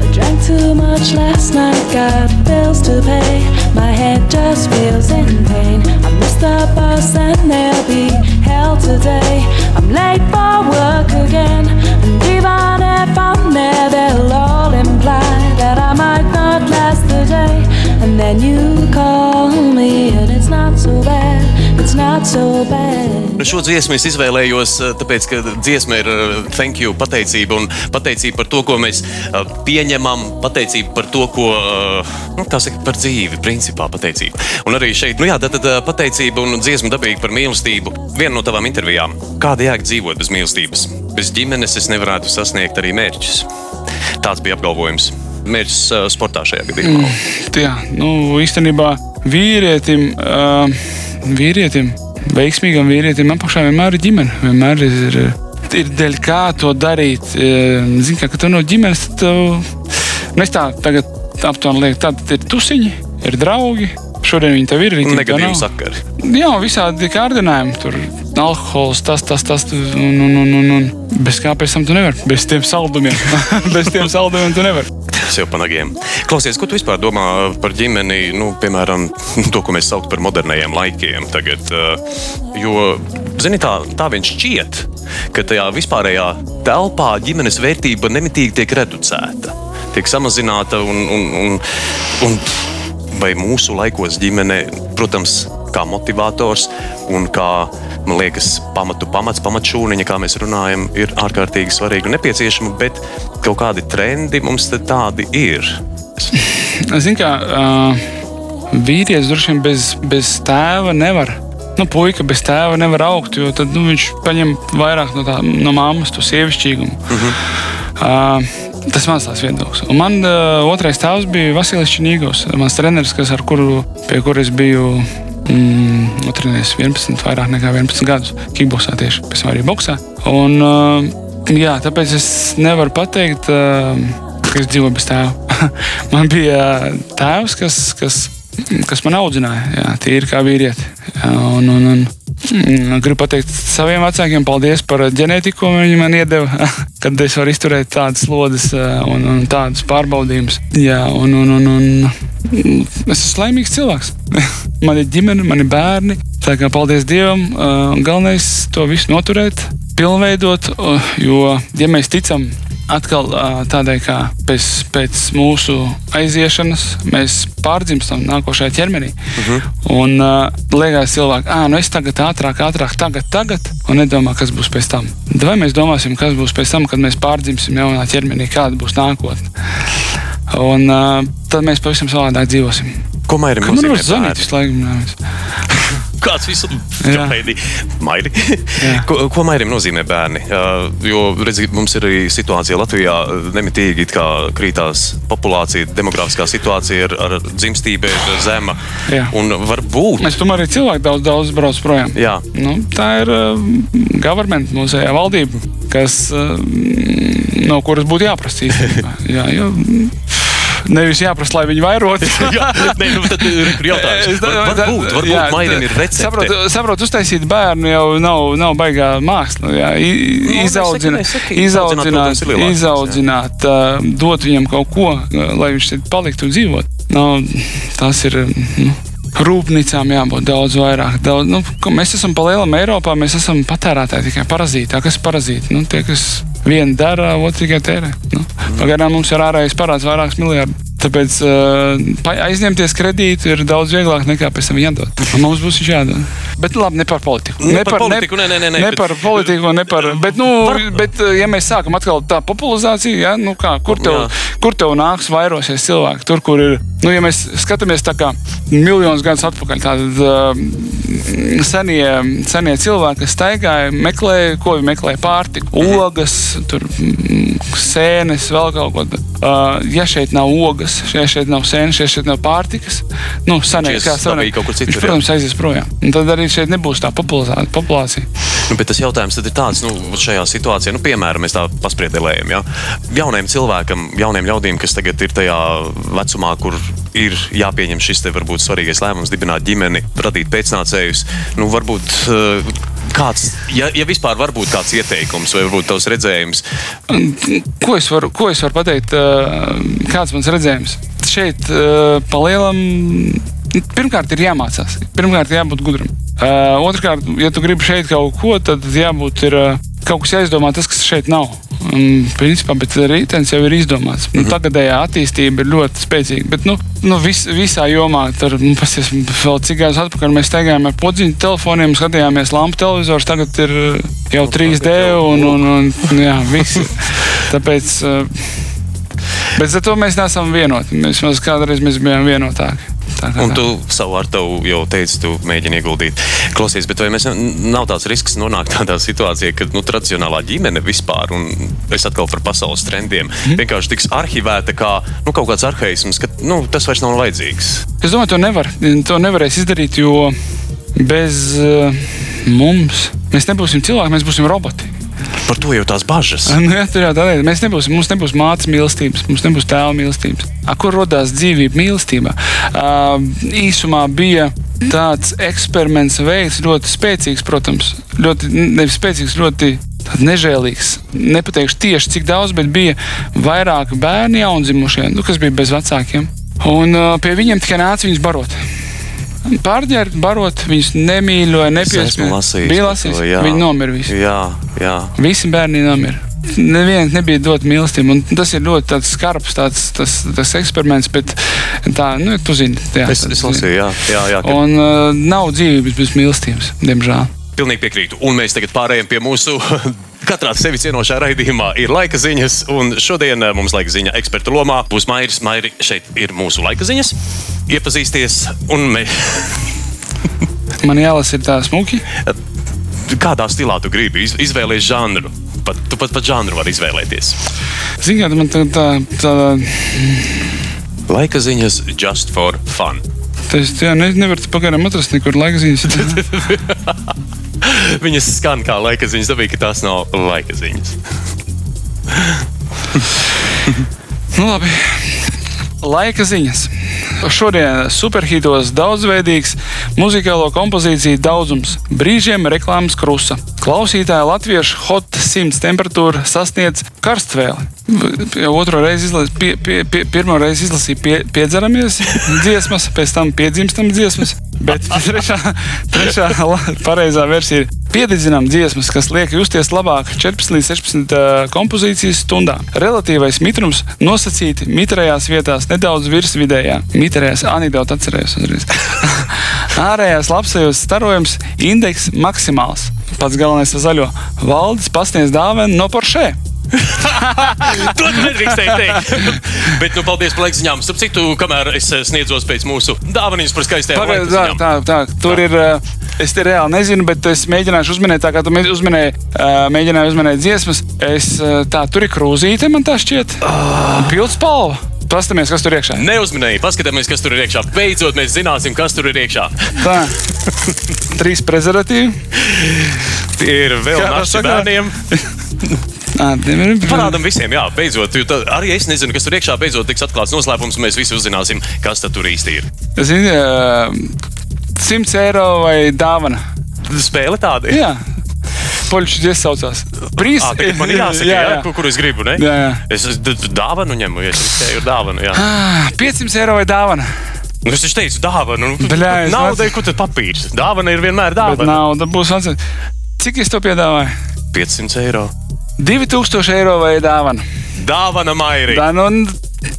I drank too much last night, got bills to pay. My head just feels in pain. I missed the bus and there'll be hell today. I'm late for work again, and even if I'm there, they'll all imply that I might not last the day. And then you call me, and it's not so bad. So bad. Nu, šo dziesmu es izvēlējos, eh, tāpēc, ka dziesma ir eh, thank you, pateicība un pateicība par to, ko mēs eh, pieņemam, pateicība par to, ko nu, tā saka par dzīvi, principā pateicība. Un arī šeit, nu jā, tad, tad pateicība un dziesma dabīgi par mīlestību. Viena no tavām intervijām - kāda jēga dzīvot bez mīlestības? Bez ģimenes es nevarētu sasniegt arī mērķus. Tāds bija apgalvojums. Mērķis sportā šajā gadījumā. Mm. Jā, nu, īstenībā vīrietim, uh, vīrietim, veiksmīgam vīrietim apakšā vienmēr ir ģimene. Vienmēr ir, ir dēļ kā to darīt. Zini, kā, ka tu no ģimenes, tu, nu, es tā tagad aptuveni lieku, tad ir tusiņi, ir draugi. Šodien viņi tev ir arī Negatīvi sakari. Jā, visādi kārdinājumi. Tur alkohols, tas, tas, tas. Un, un, un, un, un. Bez kā pēc tam tu nevari. Bez tiem saldumiem. Bez tiem saldumiem tu nevari. Sev panagiem. Klausies, ko tu vispār domā par ģimeni, nu, piemēram, to, ko mēs saucam par modernajiem laikiem tagad? eh, Jo, zini, tā, tā viņš šķiet, ka tajā vispārējā telpā ģimenes vērtība nemitīgi tiek reducēta, tiek samazināta un, un, un, un vai mūsu laikos ģimene, protams, kā motivators un kā, man liekas, pamatu pamats, pamatšūniņa, kā mēs runājam, ir ārkārtīgi svarīga un nepieciešama, bet kaut kādi trendi mums tādi ir. Zini, kā uh, vīrietis droši vien bez, bez tēva nevar. Nu, puika bez tēva nevar augt, jo tad nu, viņš paņem vairāk no, tā, no mammas to sievišķīgumu. Uh -huh. uh, tas mans tās viedoklis. Un man uh, otrais tēvs bija Vasilis Činīgos, mans treneris, kas ar kuru, pie kuras biju. Mm, Notrenējis 11, vairāk nekā 11 gadus kickboxā tieši pēc tam arī boxā. Un, uh, jā, tāpēc es nevaru pateikt, uh, ka es dzīvoju bez tēva. man bija tēvs, kas, kas, kas man audzināja, jā, tīri kā vīrieti. Un, un, un, gribu pateikt saviem vecākiem paldies par ģenētiku, ko viņi man iedeva, kad es varu izturēt tādas slodzes eh, un, un tādas pārbaudījumus. Jā, un, un, un, un es esmu laimīgs cilvēks. man ir ģimene, man ir bērni. Tā kā paldies Dievam, eh, galvenais to visu noturēt, pilnveidot, eh, jo, ja mēs ticam atkal ā, tādai kā pēc, pēc mūsu aiziešanas, mēs pārdzimstam nākošajā ķermenī. Uh -huh. Un uh, liekas, cilvēki, ah, nu es tagad ātrāk, ātrāk, tagad, tagad, un nedomā, kas būs pēc tam. Vai mēs domāsim, kas būs pēc tam, kad mēs pārdzimsim jaunā ķermenī, kāda būs nākotne. Un uh, tad mēs pavisam savādāk dzīvosim. Ko Mairim Kā man var nozīmē zvanīt bērni? visu laiku? Kāds visu gaidi? Mairi. Ko, ko Mairim nozīmē bērni? Jo, redziet, mums ir arī situācija Latvijā nemitīgi krītās populācija, demografiskā situācija ar, ar dzimstību ir zema. Jā. Un varbūt. Mēs tomēr arī cilvēki daudz, daudz brauc projām. Jā. Nu, tā ir uh, government, mūsējā valdība, kas, uh, no kuras būtu jāprasa īstenībā. Jā, jo, nevis jāprasa, lai viņi vairotu. Jā, nē, nu, tad ir jautājums. Var, varbūt, varbūt Jā, Mairim ir recepte. Saprotu, saprotu, uztaisīt bērnu jau nav, nav baigā māksla. Jā. I- Nu. Izaudzināt, izaudzināt, izaudzināt dot viņam kaut ko, lai viņš šeit paliktu un dzīvot. Nu, tas ir. Nu, Rūpnīcām jābūt daudz vairāk. Daudz, nu, mēs esam pa lielam Eiropā, mēs esam patērētāji tikai parazīti. Tā, Kas ir parazīti? Nu, tie, kas vienu dara, otru tikai tērē. Nu, pagaidām mums ir ārējais parāds vairākus miljardus. Tāpēc uh, aizņemties kredītu ir daudz vieglāk nekā pēc tam jādod. Un Mums būs jādod. Bet labi, ne par politiku. Ne par politiku, nē, nē, nē, nē, ne bet- par politiku, ne par. Bet, nu, bet, uh, ja mēs sākam atkal tā popularizāciju, ja, nu kā, kur, tev, Jā. kur tev nāks vairosies cilvēki? Tur, kur ir, nu, ja mēs skatāmies tā kā miljonus gadus atpakaļ, tad uh, senie, senie cilvēki, staigāja, meklēja, ko viņi meklēja pārtiku, ogas, tur, mm, sēnes, vēl kaut ko. Uh, ja šeit nav ogas, ja šeit nav sēnes, ja šeit nav pārtikas, nu, Šķies kā dabīgi kaut kur citur, viņš, protams, aizies projām. Un tad arī šeit nebūs tā populācija. Nu, bet tas jautājums ir tāds, nu, šajā situācijā, nu, piemēram, mēs tā paspriedelējam. Ja? Jauniem cilvēkam, jauniem ļaudīm, kas tagad ir tajā vecumā, kur ir jāpieņem šis te varbūt svarīgais lēmums, dibināt ģimeni, radīt pēcnācējus, nu, varbūt. uh, Kāds, ja, ja vispār var būt kāds ieteikums vai varbūt tavs redzējums, Ko es varu, ko es varu pateikt? ā, Kāds mans redzējums? Šeit ā, pa lielam Pirmkārt, ir jāmācās. Pirmkārt, jābūt gudram. Uh, otrkārt, ja tu gribi šeit kaut ko, tad jābūt ir, uh, kaut kas jāizdomā, tas, kas šeit nav. Un, principā, bet rītdienas jau ir izdomāts. Nu, tagadējā attīstība ir ļoti spēcīga. Bet nu, nu, vis, visā jomā, tur nu, pasies, vēl cik gadus atpakaļ mēs staigājām ar podziņu telefoniem, skatījāmies lampu televizors. Tagad ir jau 3D un, un, un, un jā, viss. Tāpēc. Uh, Bet ar to mēs neesam vienoti. Mēs kādreiz mēs bijām vienotāki. Tā Un tā. tu savu ar tevu jau teici, tu mēģini ieguldīt. Klausies, bet vai mēs nav tāds risks nonākt tādā situācijā, ka nu, tradicionālā ģimene vispār, un es atkal par pasaules trendiem, Mhm. vienkārši tiks arhivēta kā nu, kaut kāds arhaisms, ka nu, tas vairs nav vajadzīgs. Es domāju, to, nevar, to nevarēs izdarīt, jo bez uh, mums mēs nebūsim cilvēki, mēs būsim roboti. Par to jau tās bažas. Nu, jā, tur jau tā lieta. Mēs nebūsim, mums nebūs mātes mīlestības, mums nebūs tēva mīlestības. A, kur radās dzīvība mīlestībā? Uh, īsumā bija tāds eksperiments veids, ļoti spēcīgs, protams, ļoti nevis spēcīgs, ļoti nežēlīgs. Nepateikšu tieši cik daudz, bet bija vairāk bērni jaundzimušie, nu, kas bija bez vecākiem. Un uh, pie viņiem tikai nāca viņus barot. Pārģērbt, barot, viņus nemīļoja, lasījis Bija lasījis, viņi nomira visi. Jā, jā. Visi bērni nomira. Neviens nebija dot mīlestību. un Tas ir ļoti tāds skarbs tāds, tas, tas eksperiments, bet tā, nu, tu zini, jā, Es, es lasīju, jā, jā, jā ka Un uh, nav dzīvības bez mīlestības, diemžēl. pilnīgi piekrītu. Un mēs tagad pārējām pie mūsu. Katrā sevi cienošā raidījumā ir laika ziņas, un šodien eh, mums laika ziņa eksperta lomā būs Mairis. Mairi, šeit ir mūsu laika ziņas. Iepazīsties, un mēs. Man jālasa ir tā smuki. Kādā stilā tu gribi iz, izvēlēties žanru? Pat, tu pat, pat žanru vari izvēlēties. Ziniet, man tā, tā, tā, Laika ziņas just for fun. tas jā, ne, nevar pagaidām atrast nekur laika ziņas. Viņas skan kā laika ziņas, dabīgi, ka tās nav laika ziņas. Nu, labi. Laika ziņas. Šodien superhitos daudzveidīgs muzikālo kompozīciju daudzums. Brīžiem reklāmas krusa. Klausītāja latviešu hot 100 temperatūra sasniedz karstvēli. Jau otro reizi izlasīju, pie, pie, pie, pirmo reizi izlasīju pie, piedzeramies dziesmas, pēc tam piedzimstam dziesmas. Bet trešā, trešā pareizā versija ir piededzinām dziesmas, kas liek justies labāk 14 līdz 16 uh, kompozīcijas stundā. Relatīvais mitrums nosacīti mitrajās vietās nedaudz virs vidējā. Mitrajās anekdote atcerējos uzreiz. Ārējās labsajūtas starojums indeks maksimāls. Pats galvenais ir zaļo. Valdis pasniedz dāvanu no Porsche. To nedrīkstēji teikt. Bet, nu, paldies par laika ziņām. Starp citu, kamēr es eh, sniedzos pēc mūsu dāvanas par skaistajām Pagaid, laika tā, tā, tā, tur ir. uh, Es te reāli nezinu, bet es mēģināšu uzminēt, tā kā tu uzminēji, uh, mēģināji uzminēt dziesmas. Es, uh, tā, tur ir krūzīte, man tā šķiet. Un Pildspalva. Paskatāmies, kas tur iekšā. Neuzmanīgi, paskatāmies, kas tur ir iekšā. Beidzot, mēs zināsim, kas tur ir iekšā. Tā. Trīs prezervatīvi. Tie ir vēl naši bērniem. Ir- Parādām visiem, jā, beidzot. Arī es nezinu, kas tur iekšā. Beidzot tiks atklāts noslēpums, un mēs visi uzzināsim, kas tur īsti ir. Zini, uh, 100 eiro vai dāvana. Spēle tāda ir. Jā, poļuši iesaucās. Brīz, Ah, tagad man ir jāsaka, jā, jā. Kur, kur es gribu. Ne? Jā, jā. Es dāvanu ņemu, ja es ar dāvanu. Jā. Ah, 500 eiro vai dāvana. Nu, es taču teicu, dāvanu. Nu, Bļā, Nauda ir kur tad papīrs. Dāvana ir vienmēr Bet dāvana. nauda būs atsevišķa. Cik es to piedāvāju? 500 eiro. 2000 eiro vai dāvana. Dāvana Mairi. Tā, nu,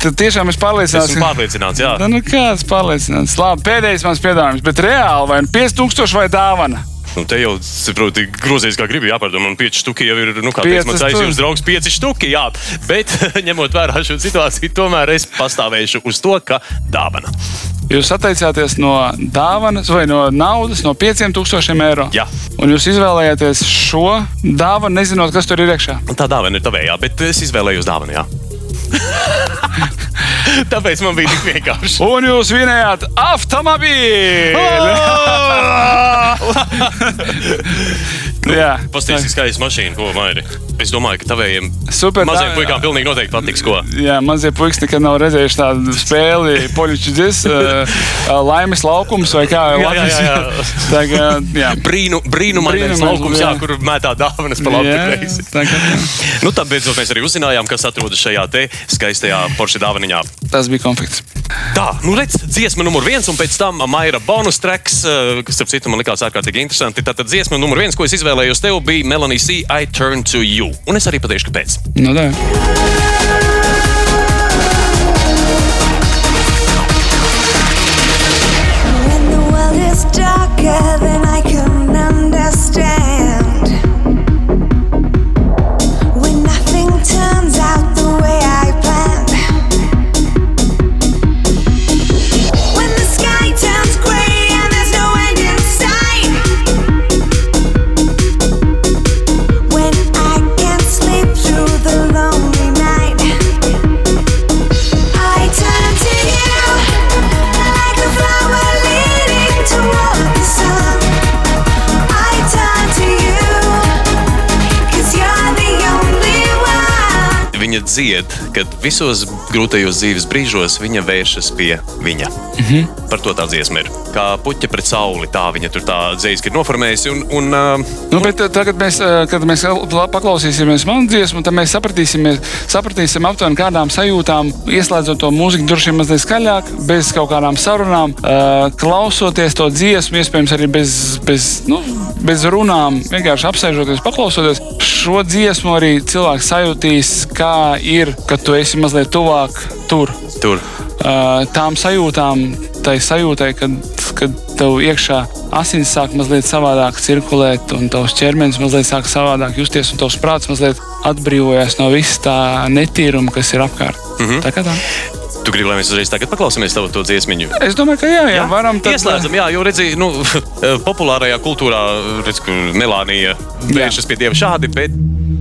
tad tiešām es pārliecināts. Esmu pārliecināts, jā. Tā, nu, kāds pārliecināts? Labi, pēdējais mans piedāvājums, bet reāli vai nu 5000 vai dāvana? Nu, te jau, saprotu, grozies kā gribi jāpārdod. Man 5 štuki jau ir, nu, kā teica mans aizjūras draugs, 5 štuki, jā. Bet, ņemot vērā šo situāciju, tomēr es pastāvēšu uz to, ka dāvana. Jūs atteicāties no dāvanas vai no naudas, no 5000 eiro. Jā. Un jūs izvēlējāties šo dāvanu, nezinot, kas tur ir iekšā. Tā dāvana ir tavējā, bet es izvēlējos dāvanu, jā. Tāpēc man bija tik vienkārši. Un jūs vinējāt automobīli! Jā, Pastāstīsim, skaista mašīna, ko mairi. Es domāju, ka tavējiem Super, mazajiem tā- puikām pilnīgi noteikti patiks, ko. Jā, mazie puikas nekad nav redzējuši tādu spēli, poļuķu dzis, laimes laukums vai kā jā, Latvijas- jā. Tagad, jā. Brīnu, brīnumainais Brīnumains, laukums, jā, jā. kur mētā dāvanas pa labi kreisi. Nu, tad beidzot mēs arī uzzinājām, kas atrodas šajā te skaistajā Porsche dāvaniņā. Tas bija konflikts. Tā, nu redz, dziesma numur viens, un pēc tam Maira bonus tracks, eh, kas, starp citu, man likās ārkārtīgi interesanti. Tātad dziesma numur viens, ko es izvēlējos tev, bija Melanie C. I Turn to You. Un es arī pateikšu, kāpēc. Nu, tā. When the world is darker than I can understand. Dzied, kad visos grūtajos dzīves brīžos viņa vēršas pie viņa. Mm -hmm. Par to tā dziesma ir. Kā puķa pret sauli, tā viņa tur tā dzīsli ir noformējusi. Un, un, Nu, bet uh, tagad, mēs, kad mēs la- paklausīsimies manu dziesmu, tad mēs sapratīsim, sapratīsim aptuveni kādām sajūtām, ieslēdzot to mūziku droši vien mazliet skaļāk, bez kaut kādām sarunām, klausoties to dziesmu, iespējams, arī bez, bez, nu, bez runām, vienkārši apsēžoties, paklausoties. Šo dziesmu arī cilvēks sajūtīs, kā ir, kad tu esi mazliet tuvāk tur. tur. Uh, tām sajūtām, tai sajūtai, kad, kad tev iekšā asins sāk mazliet savādāk cirkulēt, un tavs ķermenis mazliet sāk savādāk justies, un tavs prāts mazliet atbrīvojas no visa tā netīruma, kas ir apkārt. Mm -hmm. Tā kā tā. Tu gribi, lai mēs uzreiz tagad paklausāmies tavu to dziesmiņu? Es domāju, ka jā, jā, jā? varam tad... ieslēdzam, jā, jo redzi, nu, eh, populārajā kultūrā, redz, ka Melānija vēršas pie Dieva šādi, bet...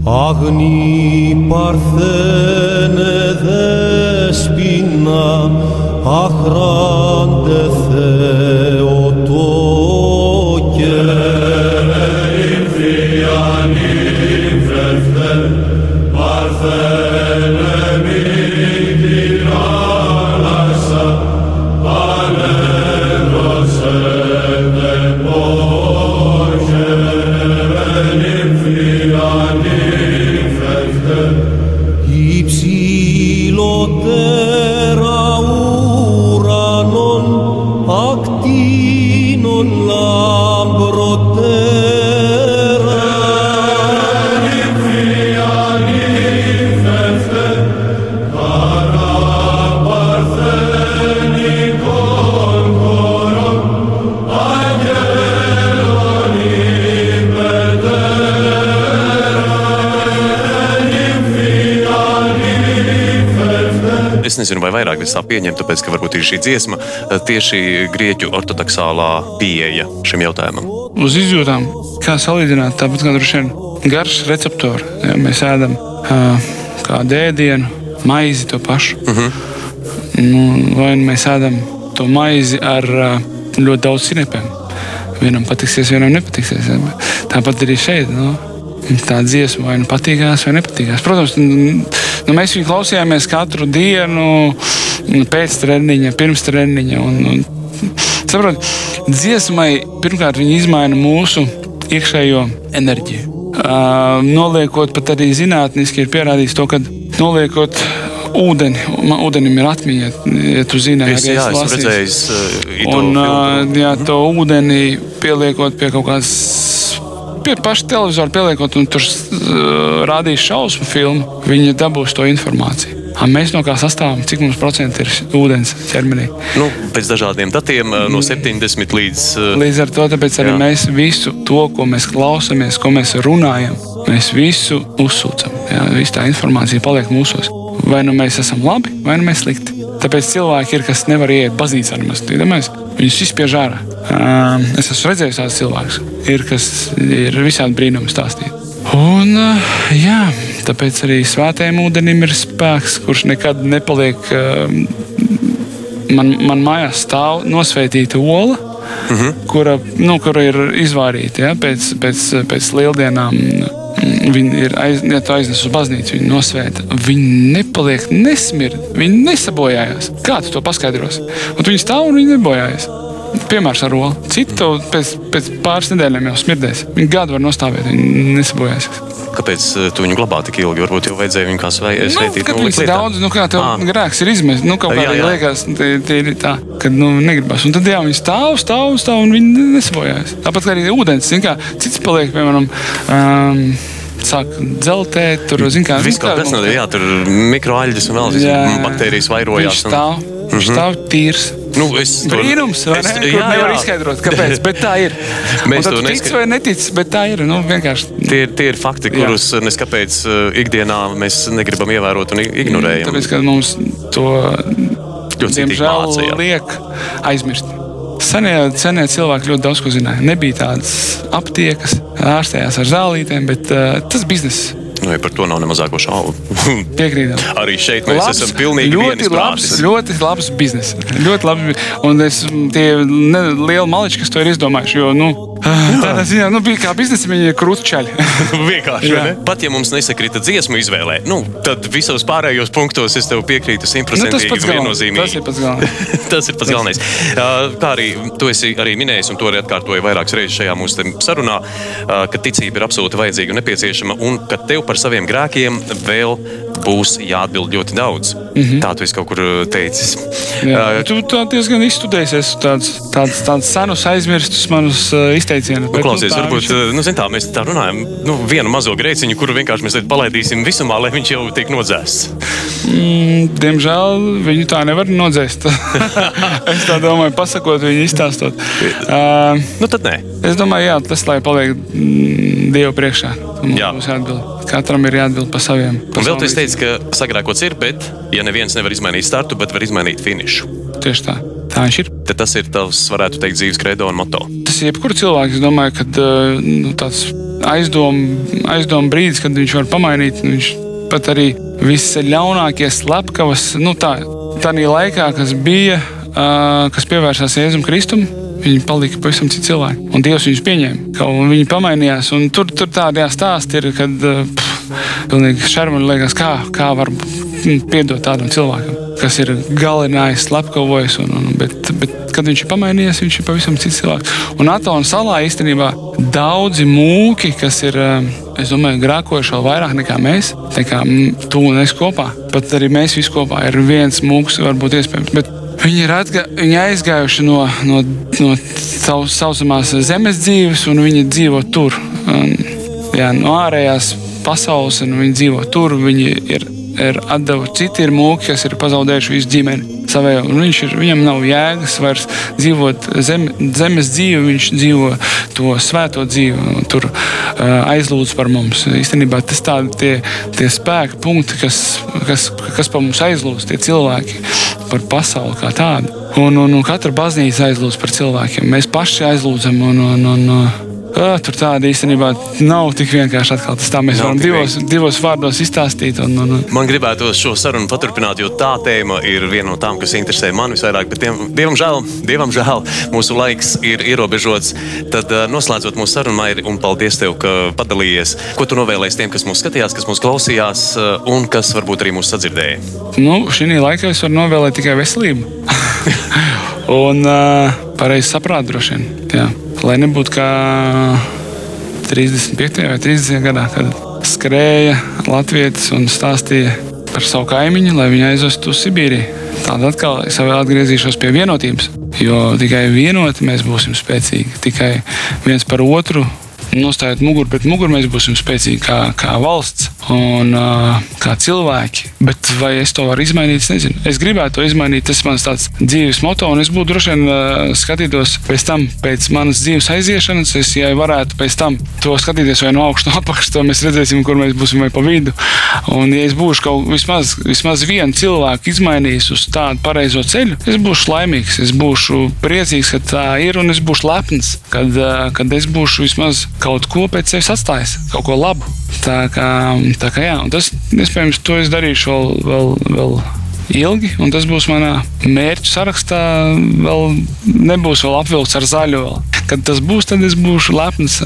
Agni parthene despina ahrande theotoke. Parthene nezinu, vai vairāk es tā pieņemu, tāpēc, ka varbūt ir šī dziesma eh, tieši grieķu ortodoksālā pieeja šim jautājumam. uz izjūtām, kā salīdzināt, tāpat kā droši vien garš receptori. Ja mēs ēdam uh, kādu ēdienu, maizi to pašu. Uh -huh. nu, vai nu mēs ēdam to maizi ar uh, ļoti daudz sinepēm. Vienam patiksies, vienam nepatiksies. Ja? Tāpat arī šeit. Nu, Tā dziesma vai nu patīkās, vai nepatīkās. Protams, n- nu, mēs viņu klausījāmies katru dienu, pēc treniņa, pirms treniņa. Un, un, Saprotiet, dziesmai pirmkārt viņa izmaina mūsu iekšējo enerģiju. Uh, noliekot, pat arī zinātniski ir pierādījis to, ka noliekot ūdeni, man ūdenim ir atmiņa, ja tu zini, esmu lasījis. redzējis uh, Un, uh, jā, to ūdeni pieliekot pie kaut kādas. Pie paša televizora pieliekot, un tur rādīs šausmu filmu, viņi dabūs to informāciju. A, mēs no kā sastāvam, cik mums procentu ir ūdens ķermenī. nu, pēc dažādiem datiem uh, no 70 līdz. uh, Līdz ar to arī Jā. mēs visu to, ko mēs klausāmies, ko mēs runājam, mēs visu uzsūcam. Jā, viss tā informācija paliek mūsos. Vai nu mēs esam labi, vai nu mēs slikti. Tāpēc cilvēki ir, kas nevar iet baznīcā nemaz. Tīdamies, viņus izspiež ārā. Es esmu redzējis tādus cilvēkus, ir, kas ir visādi brīnumi stāstīt. Un, jā, tāpēc arī svētajam ūdenim ir spēks, kurš nekad nepaliek. Man, man mājās stāv nosvētīta ola, uh -huh. kura, nu, kura ir izvārīta ja, pēc, pēc, pēc lieldienām. Viņi ir aiz, ja tu aiznes uz baznīcu, viņi nosvēta. Viņi nepaliek nesmird, viņi nesabojājās. Kā tu to paskaidrosi? Un tu viņi stāv un viņi nebojājas. Piemērs ar roli. Citi to pēc, pēc pāris nedēļām jau smirdēs. Viņi gadu var nostāvēt, viņi nesabojāsies. Kāpēc eh, tu viņu glabā tik ilgi? Varbūt jau vajadzēja viņu kā svei- Nu, sveitīt. kad viņas ir daudz, nu kā tev Ā. grēks ir izmest, nu kaut kā Jā, jā. liekas, tie, tie ir tā, ka nu, negribas. Un tad jā, viņi stāv, stāv, stāv un viņi nesavojās. Tāpat kā arī ūdens, kā cits paliek, piemēram, um, sāk dzeltēt, tur, zin kā, Viss nu, kaut kas mums- tāds, jā, tur mikroaļģis un vēl Jā, jā. baktērijas Viņš vairojās. un- stāv, viņš stāv tīrs. Nu, es to- Brīnums, vai es- ne? jā, Kur nevar jā. izskaidrot, kāpēc, bet tā ir. Mēs to neska- vai netici, bet tā ir. Nu, vienkārši. Tie, ir- tie ir fakti, Jā. kurus nes kāpēc uh, ikdienā mēs negribam ievērot un ignorējam. Tāpēc, ka mums to Ļoti diemžēl mācīja. liek aizmirst. Senie, senie cilvēki ļoti daudz ko zināja. Nebija tādas aptiekas, ārstējās ar zālītēm, bet uh, tas bizness Nu, ja par to nav ne mazāko šaubu. piekrītam. Arī šeit mēs labs, esam pilnīgi ļoti labs, ļoti labs bizness. Ļoti labs. Un es, tie ne, lieli maliči, kas to ir izdomājuši, jo nu, tādā ziņā nu, bija kā biznesa, viņi ir krūtčaļi. Vienkārši, Jā. vai ne? Pat ja mums nesakrita dziesmu izvēlē, nu, tad visos pārējos punktos es tev piekrītu nu, tas simtprocentīgi galvenais. Tas viennozīmīgi. ir pats galvenais. Tas ir pats galvenais. Uh, Kā arī tu esi arī minējis, un to arī atkārtoju vairākas reizes šajā mūsu sarunā, uh, ka ticība ir absolūti vajadzīga un nepieciešama, un ka tev par saviem grēkiem vēl būs jāatbild ļoti daudz. Mm -hmm. Tā tu esi kaut kur uh, teicis. Jā, tu tā diezgan izstudējies, esmu tāds, tāds, tāds senus aizmirstus manus uh, izteicienus. Nu, klausies, nu, varbūt uh, nu, zin tā, mēs tā runājam, nu, vienu mazo grēciņu, kuru vienkārši mēs palaidīsim visumā, lai viņš jau tiek nodzēsts. Mm, diemžēl viņu tā nevar nodzēst. es tā domāju, pasakot, viņu izstāstot. Uh, Nu, tad nē. es domāju, jā, tas lai paliek mm, Dievu priekšā. Mums Jā. būs jāatbild. Katram ir jāatbild par saviem. Un vēl tu esi teicis, ka sagrēkots ir, bet, ja neviens nevar izmainīt startu, bet var izmainīt finišu, Tieši tā. Tā viņš ir. tad tas ir tavs, varētu teikt, dzīves kredo un moto. Tas ir jebkurš cilvēks, es domāju, ka uh, nu, tāds aizdomu aizdom brīdis, kad viņš var pamainīt. Viņš pat arī visļaunākie slepkavas, nu tā, tādā laikā, kas bija, uh, kas pievērsās Jēzum Kristum. Viņi palika pavisam citi cilvēki. Un Dievs viņus pieņēma. Ka Viņi pamainījās. Un tur, tur tādā stāstā ir, kad uh, pff, pilnīgi šarmani liekas, kā, kā var piedot tādam cilvēkam, kas ir galinājis, slepkavojis. Un, un, bet, bet, kad viņš ir pamainījies, viņš ir pavisam cits cilvēks. Un Atona salā īstenībā daudzi mūki, kas ir, um, es domāju, grēkojuši vēl vairāk nekā mēs, nekā tu un es kopā. Pat arī mēs visi kopā ir viens mūks, varbūt iespējams. Bet Viņi ir atga, viņi aizgājuši no, no, no tā saucamās zemes dzīves, un viņi dzīvo tur. Un, jā, no ārējās pasaules, un viņi dzīvo tur. Viņi ir, ir atdevuši citi ir mūki, kas ir pazaudējuši visu ģimeni. Savējo. Ir, viņam nav jēgas vairs dzīvot zem, zemes dzīvi, viņš dzīvo to svēto dzīvi, tur uh, aizlūdz par mums. Īstenībā tas tādi tie, tie spēka punkti, kas, kas, kas par mums aizlūdz, tie cilvēki par pasauli kā tādu. Un, un, un katra baznīca aizlūdz par cilvēkiem. Mēs paši aizlūdzam. Un, un, un, uh, tur tāda īstenībā nav tik vienkārši atkal. Tas tā mēs Nav varam divos, divos vārdos izstāstīt. Un, un, un, Man gribētos šo sarunu paturpināt, jo tā tēma ir viena no tām, kas interesē man visvairāk. Bet, dievam, dievam, žēl, dievam žēl, mūsu laiks ir ierobežots. Tad, noslēdzot mūsu sarunu, Mairi, un paldies tev, ka padalījies. Ko tu novēlēsi tiem, kas mūs skatījās, kas mūs klausījās, un kas varbūt arī mūs sadzirdēja? nu, šī laikā es varu novēlēt tikai veselību. un uh, pareizi saprātu droši vien. Jā. Lai nebūtu kā 35. vai 30. gadā, kad skrēja Latvijas un stāstīja par savu kaimiņu, lai viņu aizvestu uz Sibīriju. Tad atkal es atgriezīšos pie vienotības. Jo tikai vienoti mēs būsim spēcīgi. Tikai viens par otru nostājot muguru pret muguru, mēs būsim spēcīgi kā, kā valsts un uh, kā cilvēki. Bet vai es to varu izmainīt, es nezinu. Es gribētu to izmainīt, tas ir mans dzīves moto, un es būtu droši vien uh, skatītos pēc tam, pēc manas dzīves aiziešanas, es ja varētu pēc tam to skatīties vai no augšas, no apakšas, to mēs redzēsim, kur mēs būsim vai pa vidu. Un, ja es būšu kaut vismaz, vismaz vienu cilvēku izmainījis uz tādu pareizo ceļu, es būšu laimīgs, es būšu priecīgs, ka tā ir, un es būšu lepns, kad, uh, kad es būšu vismaz kaut ko pēc sevis atstājis, kaut ko labu. Tā kā, tā kā jā, un tas iespējams to es darīšu vēl, vēl, vēl ilgi, un tas būs manā mērķu sarakstā. Vēl nebūs vēl apvilkts ar zaļo. Vēl. Kad tas būs, tad es būšu lepns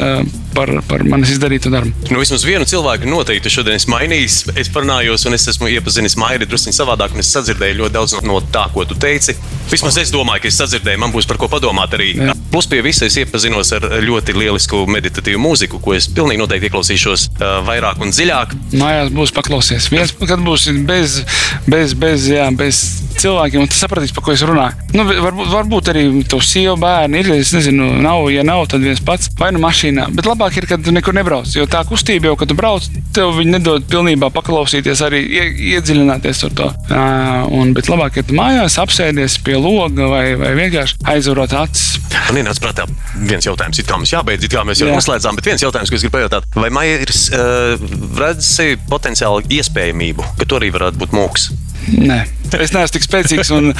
par, par manis izdarīto darbu. Nu, vismaz vienu cilvēku noteikti šodien esmu mainījis. Es parunājos, un es esmu iepazinis Maiju drusku savādāk, un es sadzirdēju ļoti daudz no tā, ko tu teici. Vismaz es domāju, ka es sadzirdēju, man būs par ko padomāt arī. Jā. Plus pie visa es iepazinos ar ļoti lielisku meditatīvu mūziku, ko es pilnīgi noteikti ieklausīšos uh, vairāk un dziļāk. Mājās būs paklausies. Viens, kad būs bez, bez, bez, jā, bez cilvēkiem, un tu sapratīsi, par ko es runāju. Nu, varbūt, varbūt arī to sievu bērnu ir. Es nezinu, nav, ja nav, tad viens pats vai nu mašīnā. Bet labāk ir, kad tu nekur nebrauc. Jo tā kustība jau, kad tu brauc, tev viņi nedod pilnībā paklausīties, arī ie, iedziļināties ar to. Uh, un, bet labāk, ja tu mājās apsēdies pie loga vai, vai vienkārši aizvarot acis. Man ienāca prātā viens jautājums, it kā mums jābeidz, it kā mēs jau Jā. noslēdzām, bet viens jautājums, ko es gribu pajautāt. Vai Maija ir uh, redz sevi potenciāli iespējamību, ka tu arī varētu būt mūks? Nē, es neesmu tik spēcīgs, un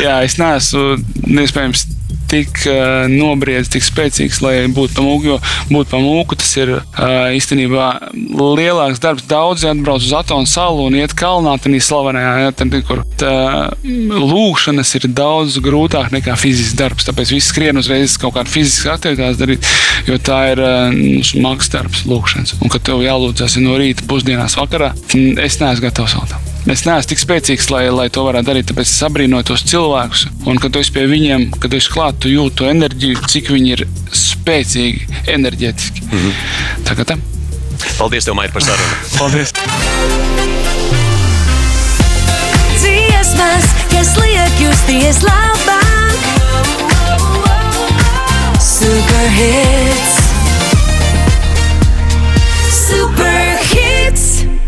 jā, es neesmu iespējams tik uh, nobriedzis, tik spēcīgs, lai būtu pamūku. Jo būt pamūku tas ir uh, īstenībā lielāks darbs. Daudzi atbrauc uz Atonu salu un iet kalnā, tad slavenajā, ja, tad, kur tā, lūkšanas ir daudz grūtāk nekā fizisks darbs. Tāpēc viss skrien uzreiz kaut kādu fizisku aktivitāti darīt, jo tā ir uh, smags darbs, lūkšanas. Un kad tev jālūdzas no rīta, pusdienās, vakarā, es neesmu gatavs vēl tam. Es neesmu tik spēcīgs, lai, lai to varētu darīt. Tāpēc es abrīnoju tos cilvēkus. Un, kad es pie viņiem, kad es klātu, jūtu enerģiju, cik viņi ir spēcīgi, enerģētiski. Mm -hmm. Tā kā tā. Paldies, tev, Maija, par sarunu. Paldies! Dziesmas, kas liek justies labāk, superhits! Superhits!